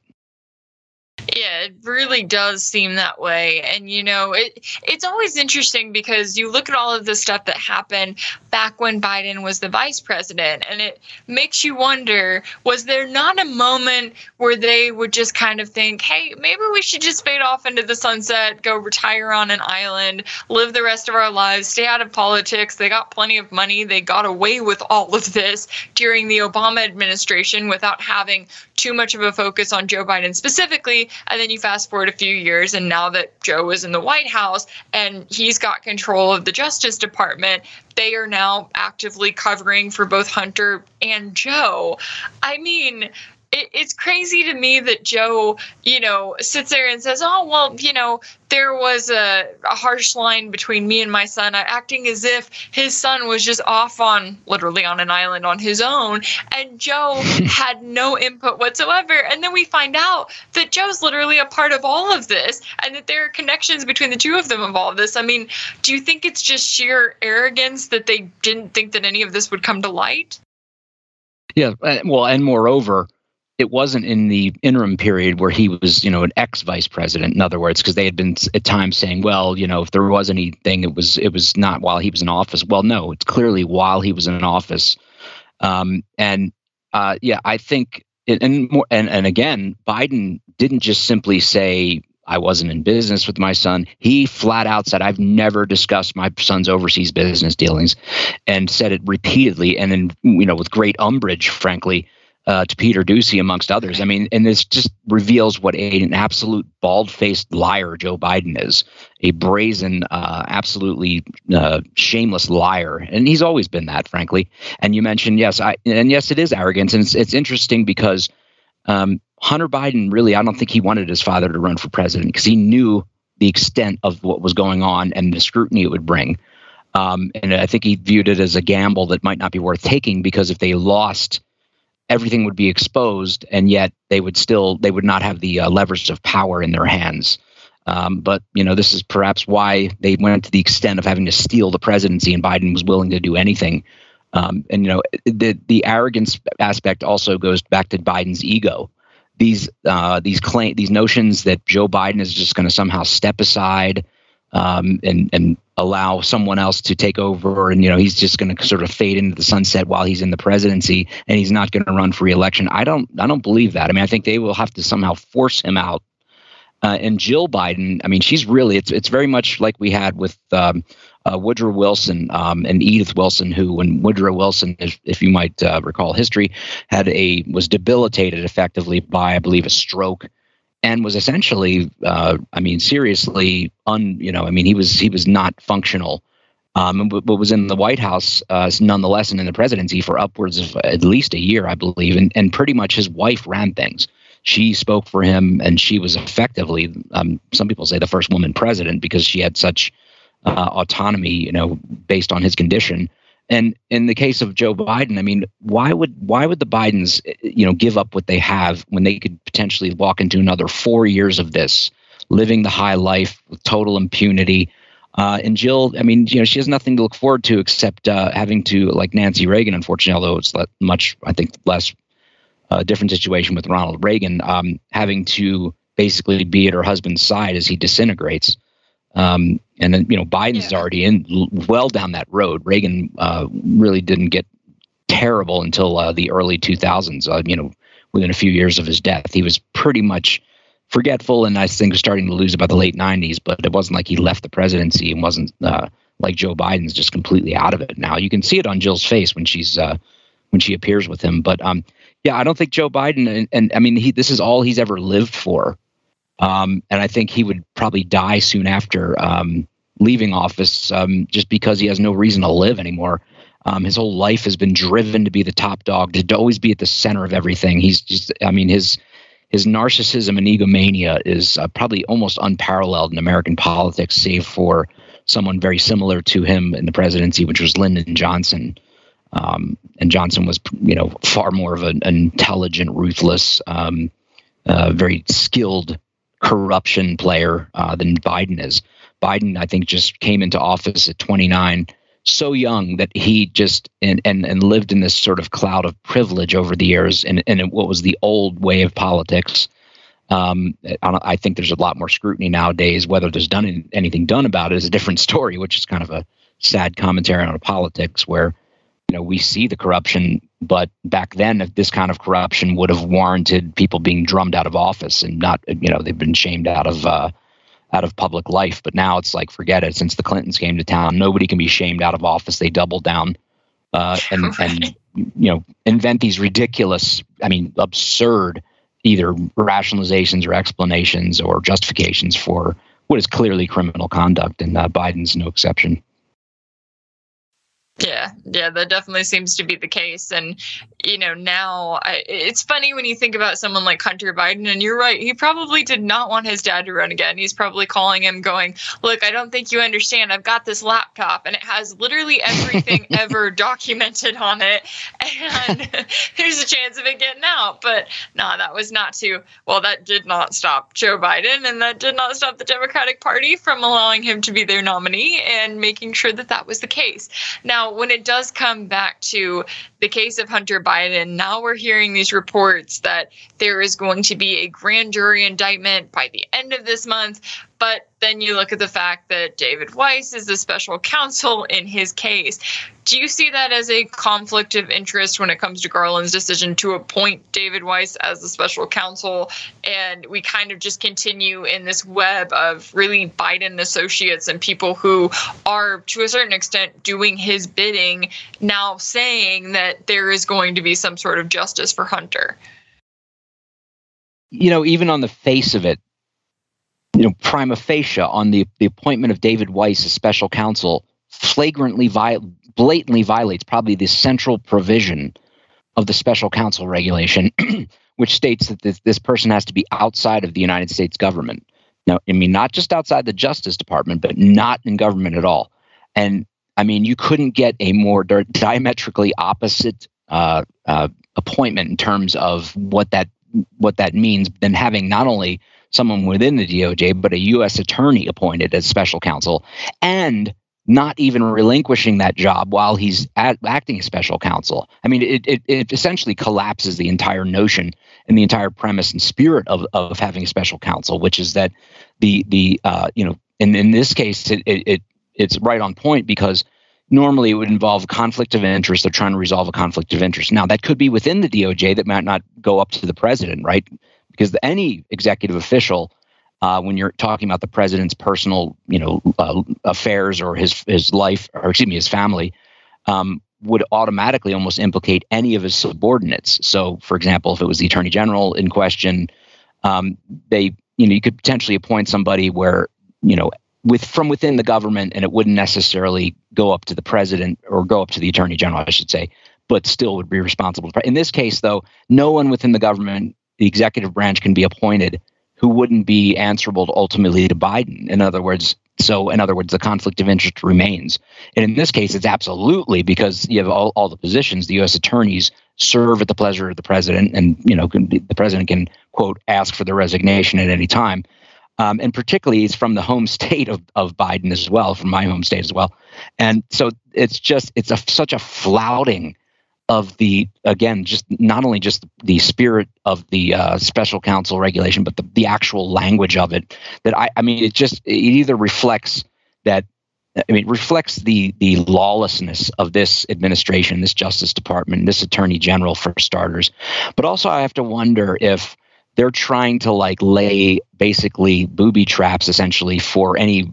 It really does seem that way. And you know, it it's always interesting because you look at all of the stuff that happened back when Biden was the vice president and it makes you wonder was there not a moment where they would just kind of think, "Hey, maybe we should just fade off into the sunset, go retire on an island, live the rest of our lives, stay out of politics. They got plenty of money. They got away with all of this during the Obama administration without having too much of a focus on Joe Biden specifically. And then you fast forward a few years, and now that Joe is in the White House and he's got control of the Justice Department, they are now actively covering for both Hunter and Joe. I mean, it, it's crazy to me that Joe, you know, sits there and says, "Oh, well, you know, there was a, a harsh line between me and my son," uh, acting as if his son was just off on literally on an island on his own, and Joe had no input whatsoever. And then we find out that Joe's literally a part of all of this, and that there are connections between the two of them of all of this. I mean, do you think it's just sheer arrogance that they didn't think that any of this would come to light? Yeah, well, and moreover, it wasn't in the interim period where he was, you know, an ex vice president. In other words, because they had been at times saying, well, you know, if there was anything, it was it was not while he was in office. Well, no, it's clearly while he was in office. Um, and uh, yeah, I think, and more, and and again, Biden didn't just simply say I wasn't in business with my son. He flat out said, I've never discussed my son's overseas business dealings and said it repeatedly and then, you know, with great umbrage, frankly, uh, to Peter Doocy, amongst others. I mean, and this just reveals what a, an absolute bald faced liar Joe Biden is a brazen, uh, absolutely uh, shameless liar. And he's always been that, frankly. And you mentioned, yes, I, and yes, it is arrogance. And it's, it's interesting because um, Hunter Biden really, I don't think he wanted his father to run for president because he knew the extent of what was going on and the scrutiny it would bring. Um, and I think he viewed it as a gamble that might not be worth taking because if they lost, everything would be exposed, and yet they would still they would not have the uh, leverage of power in their hands. Um, but you know, this is perhaps why they went to the extent of having to steal the presidency, and Biden was willing to do anything. Um, and you know, the the arrogance aspect also goes back to Biden's ego these uh, these claim these notions that Joe Biden is just going to somehow step aside um, and and allow someone else to take over, and you know he's just going to sort of fade into the sunset while he's in the presidency, and he's not going to run for reelection. I don't I don't believe that. I mean, I think they will have to somehow force him out. Uh, and Jill Biden, I mean, she's really it's it's very much like we had with um, uh, Woodrow Wilson um, and Edith Wilson, who, when Woodrow Wilson, if, if you might uh, recall history, had a was debilitated effectively by, I believe, a stroke, and was essentially, uh, I mean, seriously, un, you know, I mean, he was he was not functional. Um, but, but was in the White House uh, nonetheless and in the presidency for upwards of at least a year, I believe, and, and pretty much his wife ran things she spoke for him and she was effectively um, some people say the first woman president because she had such uh, autonomy, you know, based on his condition. And in the case of Joe Biden, I mean, why would why would the Bidens, you know, give up what they have when they could potentially walk into another four years of this, living the high life with total impunity? Uh, and Jill, I mean, you know, she has nothing to look forward to except uh, having to, like Nancy Reagan, unfortunately, although it's much, I think, less uh, different situation with Ronald Reagan, um, having to basically be at her husband's side as he disintegrates. Um, and then, you know, Biden's yeah. already in well down that road. Reagan uh, really didn't get terrible until uh, the early 2000s. Uh, you know, within a few years of his death, he was pretty much forgetful, and I think starting to lose about the late 90s. But it wasn't like he left the presidency and wasn't uh, like Joe Biden's just completely out of it now. You can see it on Jill's face when she's uh, when she appears with him. But um, yeah, I don't think Joe Biden, and, and I mean, he this is all he's ever lived for. Um, and I think he would probably die soon after um, leaving office um, just because he has no reason to live anymore. Um, his whole life has been driven to be the top dog, to always be at the center of everything. He's just, I mean, his his narcissism and egomania is uh, probably almost unparalleled in American politics, save for someone very similar to him in the presidency, which was Lyndon Johnson. Um, and Johnson was, you know, far more of an, intelligent, ruthless, um, uh, very skilled corruption player uh, than Biden is. Biden, I think, just came into office at 29, so young that he just and and, and lived in this sort of cloud of privilege over the years, and and what was the old way of politics. Um, I think there's a lot more scrutiny nowadays. Whether there's done anything done about it is a different story, which is kind of a sad commentary on politics where you know we see the corruption but back then this kind of corruption would have warranted people being drummed out of office and not you know they've been shamed out of uh, out of public life. But now it's like forget it. Since the clintons came to town nobody can be shamed out of office. They double down uh, and and you know invent these ridiculous i mean absurd either rationalizations or explanations or justifications for what is clearly criminal conduct and uh, biden's no exception yeah, yeah, that definitely seems to be the case. And, you know, now I, it's funny when you think about someone like Hunter Biden, and you're right, he probably did not want his dad to run again. He's probably calling him, going, Look, I don't think you understand. I've got this laptop, and it has literally everything ever documented on it. And there's a chance of it getting out. But no, that was not to, well, that did not stop Joe Biden, and that did not stop the Democratic Party from allowing him to be their nominee and making sure that that was the case. Now, when it does come back to the case of Hunter Biden. Now we're hearing these reports that there is going to be a grand jury indictment by the end of this month. But then you look at the fact that David Weiss is the special counsel in his case. Do you see that as a conflict of interest when it comes to Garland's decision to appoint David Weiss as the special counsel? And we kind of just continue in this web of really Biden associates and people who are, to a certain extent, doing his bidding, now saying that there is going to be some sort of justice for Hunter. You know, even on the face of it, you know, prima facie on the, the appointment of David Weiss as special counsel flagrantly, blatantly violates probably the central provision of the special counsel regulation, which states that this, this person has to be outside of the United States government. Now, I mean, not just outside the Justice Department, but not in government at all. And I mean, you couldn't get a more diametrically opposite uh, uh, appointment in terms of what that what that means than having not only someone within the DOJ, but a U.S. attorney appointed as special counsel, and not even relinquishing that job while he's at, acting as special counsel. I mean, it, it, it, essentially collapses the entire notion and the entire premise and spirit of, of having a special counsel, which is that the the uh, you know in, in this case it, it it's right on point because normally it would involve conflict of interest. They're trying to resolve a conflict of interest. Now that could be within the DOJ that might not go up to the president, right? because any executive official uh, when you're talking about the president's personal, you know, uh, affairs or his his life, or excuse me, his family, um, would automatically almost implicate any of his subordinates. So, for example, if it was the attorney general in question, um, they, you know, you could potentially appoint somebody where, you know, with from within the government, and it wouldn't necessarily go up to the president or go up to the attorney general, I should say, but still would be responsible. In this case, though, no one within the government the executive branch can be appointed who wouldn't be answerable to ultimately to Biden. In other words, so in other words, the conflict of interest remains. And in this case, it's absolutely because you have all, all the positions. The U.S. attorneys serve at the pleasure of the president, and you know can, the president can quote ask for their resignation at any time. Um, and particularly, it's from the home state of, of Biden as well, from my home state as well. And so it's just it's a, such a flouting of the again just not only just the spirit of the uh, special counsel regulation but the, the actual language of it that i i mean it just it either reflects that i mean reflects the the lawlessness of this administration this justice department this attorney general for starters but also i have to wonder if they're trying to like lay basically booby traps essentially for any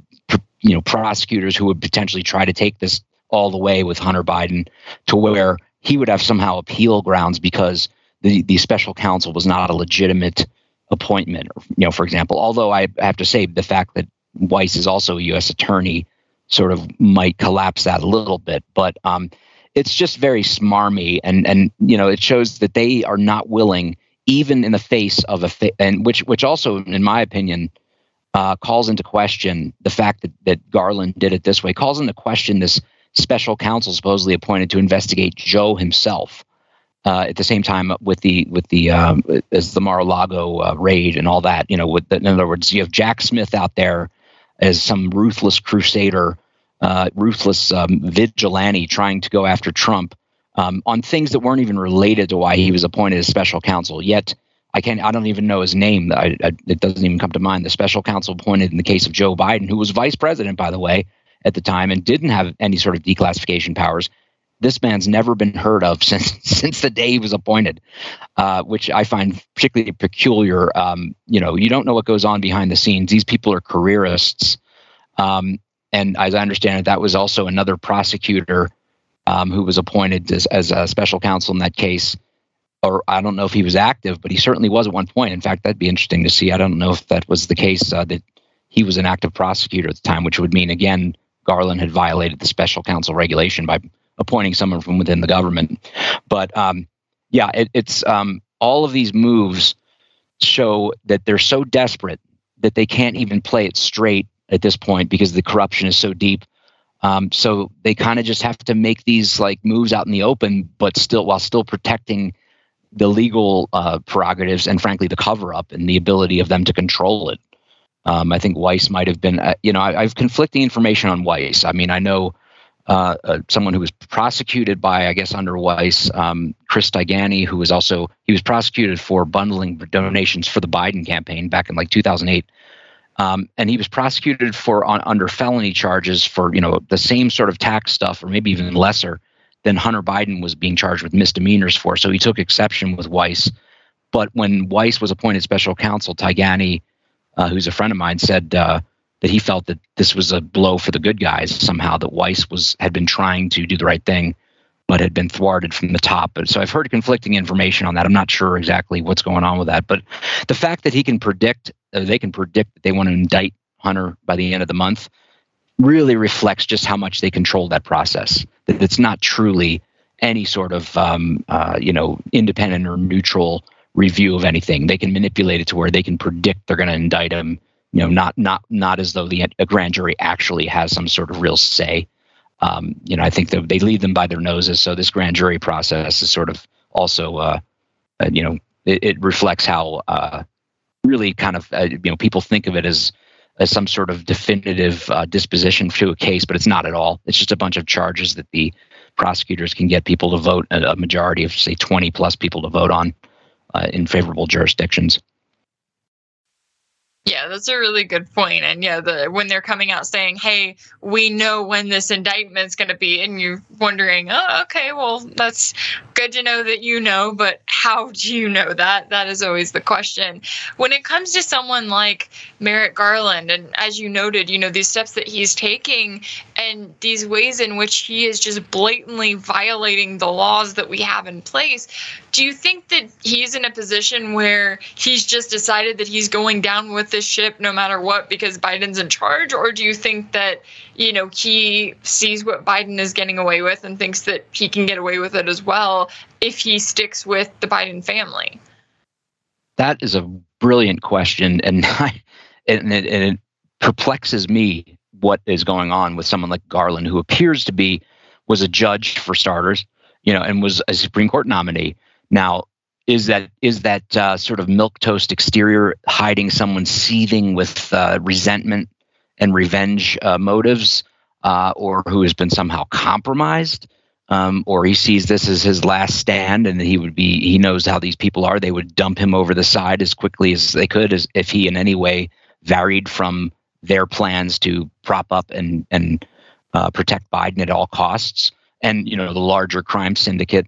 you know prosecutors who would potentially try to take this all the way with hunter biden to where he would have somehow appeal grounds because the, the special counsel was not a legitimate appointment. You know, for example, although I have to say the fact that Weiss is also a U.S. attorney sort of might collapse that a little bit, but um, it's just very smarmy, and and you know it shows that they are not willing, even in the face of a fa- and which which also, in my opinion, uh, calls into question the fact that that Garland did it this way, calls into question this special counsel supposedly appointed to investigate Joe himself. Uh, at the same time, with the with the um, as the Mar-a-Lago uh, raid and all that, you know, with the, in other words, you have Jack Smith out there as some ruthless crusader, uh, ruthless um, vigilante trying to go after Trump um, on things that weren't even related to why he was appointed as special counsel. Yet I can't. I don't even know his name. I, I, it doesn't even come to mind. The special counsel appointed in the case of Joe Biden, who was vice president, by the way, at the time and didn't have any sort of declassification powers. This man's never been heard of since since the day he was appointed, uh, which I find particularly peculiar. Um, you know, you don't know what goes on behind the scenes. These people are careerists, um, and as I understand it, that was also another prosecutor um, who was appointed as, as a special counsel in that case or I don't know if he was active, but he certainly was at one point. In fact, that'd be interesting to see. I don't know if that was the case uh, that he was an active prosecutor at the time, which would mean again Garland had violated the special counsel regulation by appointing someone from within the government. But um, yeah, it, it's um, all of these moves show that they're so desperate that they can't even play it straight at this point because the corruption is so deep. Um, so they kind of just have to make these like moves out in the open, but still while still protecting the legal uh, prerogatives and frankly the cover up and the ability of them to control it. Um, I think Weiss might have been, uh, you know, I, have conflicting information on Weiss. I mean, I know uh, uh, someone who was prosecuted by, I guess, under Weiss, um, Chris Stigani, who was also he was prosecuted for bundling donations for the Biden campaign back in like 2008. Um, and he was prosecuted for on, under felony charges for you know the same sort of tax stuff or maybe even lesser than Hunter Biden was being charged with misdemeanors for. So he took exception with Weiss. But when Weiss was appointed special counsel, Stigani, uh, who's a friend of mine, said uh, that he felt that this was a blow for the good guys somehow. That Weiss was had been trying to do the right thing, but had been thwarted from the top. So I've heard conflicting information on that. I'm not sure exactly what's going on with that. But the fact that he can predict uh, they can predict that they want to indict Hunter by the end of the month really reflects just how much they control that process. That it's not truly any sort of um, uh, you know independent or neutral review of anything. They can manipulate it to where they can predict they're going to indict him. You know, not not not as though the a grand jury actually has some sort of real say. Um, you know, I think that they lead them by their noses. So this grand jury process is sort of also, uh, uh, you know, it, it reflects how uh, really kind of uh, you know people think of it as as some sort of definitive uh, disposition to a case, but it's not at all. It's just a bunch of charges that the prosecutors can get people to vote a majority of say 20 plus people to vote on in favorable jurisdictions. Yeah, that's a really good point. And yeah, the when they're coming out saying, "Hey, we know when this indictment is going to be," and you're wondering, "Oh, okay, well, that's good to know that you know, but how do you know that? That is always the question. When it comes to someone like Merrick Garland, and as you noted, you know, these steps that he's taking and these ways in which he is just blatantly violating the laws that we have in place, do you think that he's in a position where he's just decided that he's going down with this ship no matter what because Biden's in charge? Or do you think that, you know, he sees what Biden is getting away with and thinks that he can get away with it as well if he sticks with the Biden family? That is a brilliant question, and I, and it, and it perplexes me what is going on with someone like Garland, who appears to be was a judge for starters, you know, and was a Supreme Court nominee. Now, is that is that uh, sort of milquetoast exterior hiding someone seething with uh, resentment and revenge uh, motives, uh, or who has been somehow compromised? um, or he sees this as his last stand and he would be he knows how these people are they would dump him over the side as quickly as they could as if he in any way varied from their plans to prop up and and uh, protect Biden at all costs and you know the larger crime syndicate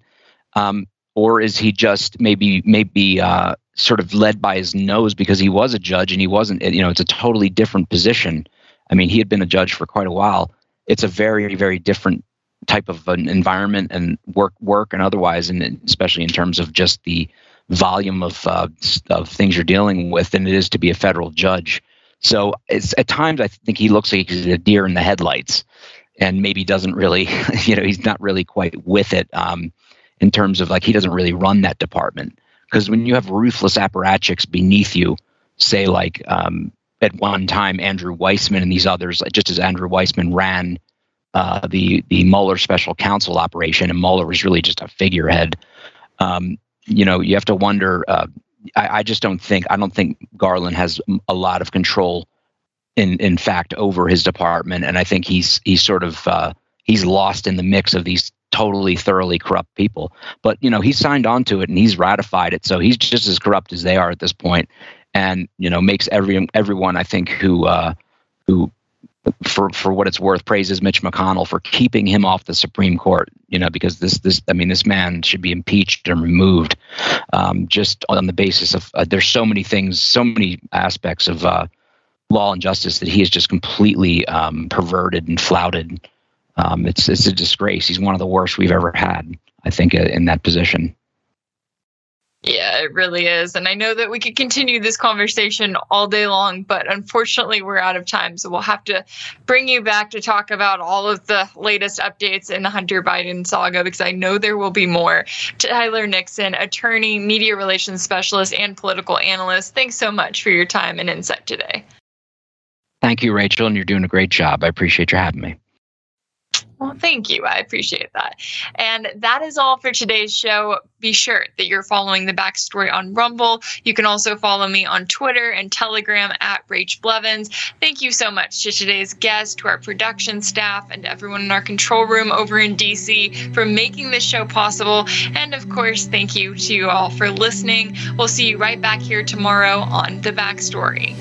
um, or is he just maybe maybe uh, sort of led by his nose because he was a judge and he wasn't you know it's a totally different position. I mean he had been a judge for quite a while. It's a very very different type of an environment and work work and otherwise and especially in terms of just the volume of uh, of things you're dealing with than it is to be a federal judge. So it's at times i think he looks like he's a deer in the headlights and maybe doesn't really you know he's not really quite with it. Um, in terms of like he doesn't really run that department because when you have ruthless apparatchiks beneath you say like um, at one time andrew weissmann and these others just as andrew weissmann ran uh, the the Mueller special counsel operation, and Mueller was really just a figurehead. Um, you know, you have to wonder. Uh, I, I, just don't think I don't think Garland has a lot of control, in in fact, over his department, and I think he's he's sort of uh, he's lost in the mix of these totally thoroughly corrupt people. But you know, he signed on to it and he's ratified it, so he's just as corrupt as they are at this point, and you know, makes every everyone I think who uh, who for for what it's worth, praises Mitch McConnell for keeping him off the Supreme Court. You know, because this this I mean, this man should be impeached and removed, um, just on the basis of uh, there's so many things, so many aspects of uh, law and justice that he has just completely um, perverted and flouted. Um, it's it's a disgrace. He's one of the worst we've ever had. I think uh, in that position. Yeah, it really is. And I know that we could continue this conversation all day long, but unfortunately, we're out of time. So we'll have to bring you back to talk about all of the latest updates in the Hunter Biden saga because I know there will be more. Tyler Nixon, attorney, media relations specialist, and political analyst, thanks so much for your time and insight today. Thank you, Rachel, and you're doing a great job. I appreciate you having me. Well, thank you. I appreciate that. And that is all for today's show. Be sure that you're following the backstory on Rumble. You can also follow me on Twitter and Telegram at Rach Blevins. Thank you so much to today's guest, to our production staff, and everyone in our control room over in DC for making this show possible. And of course, thank you to you all for listening. We'll see you right back here tomorrow on The Backstory.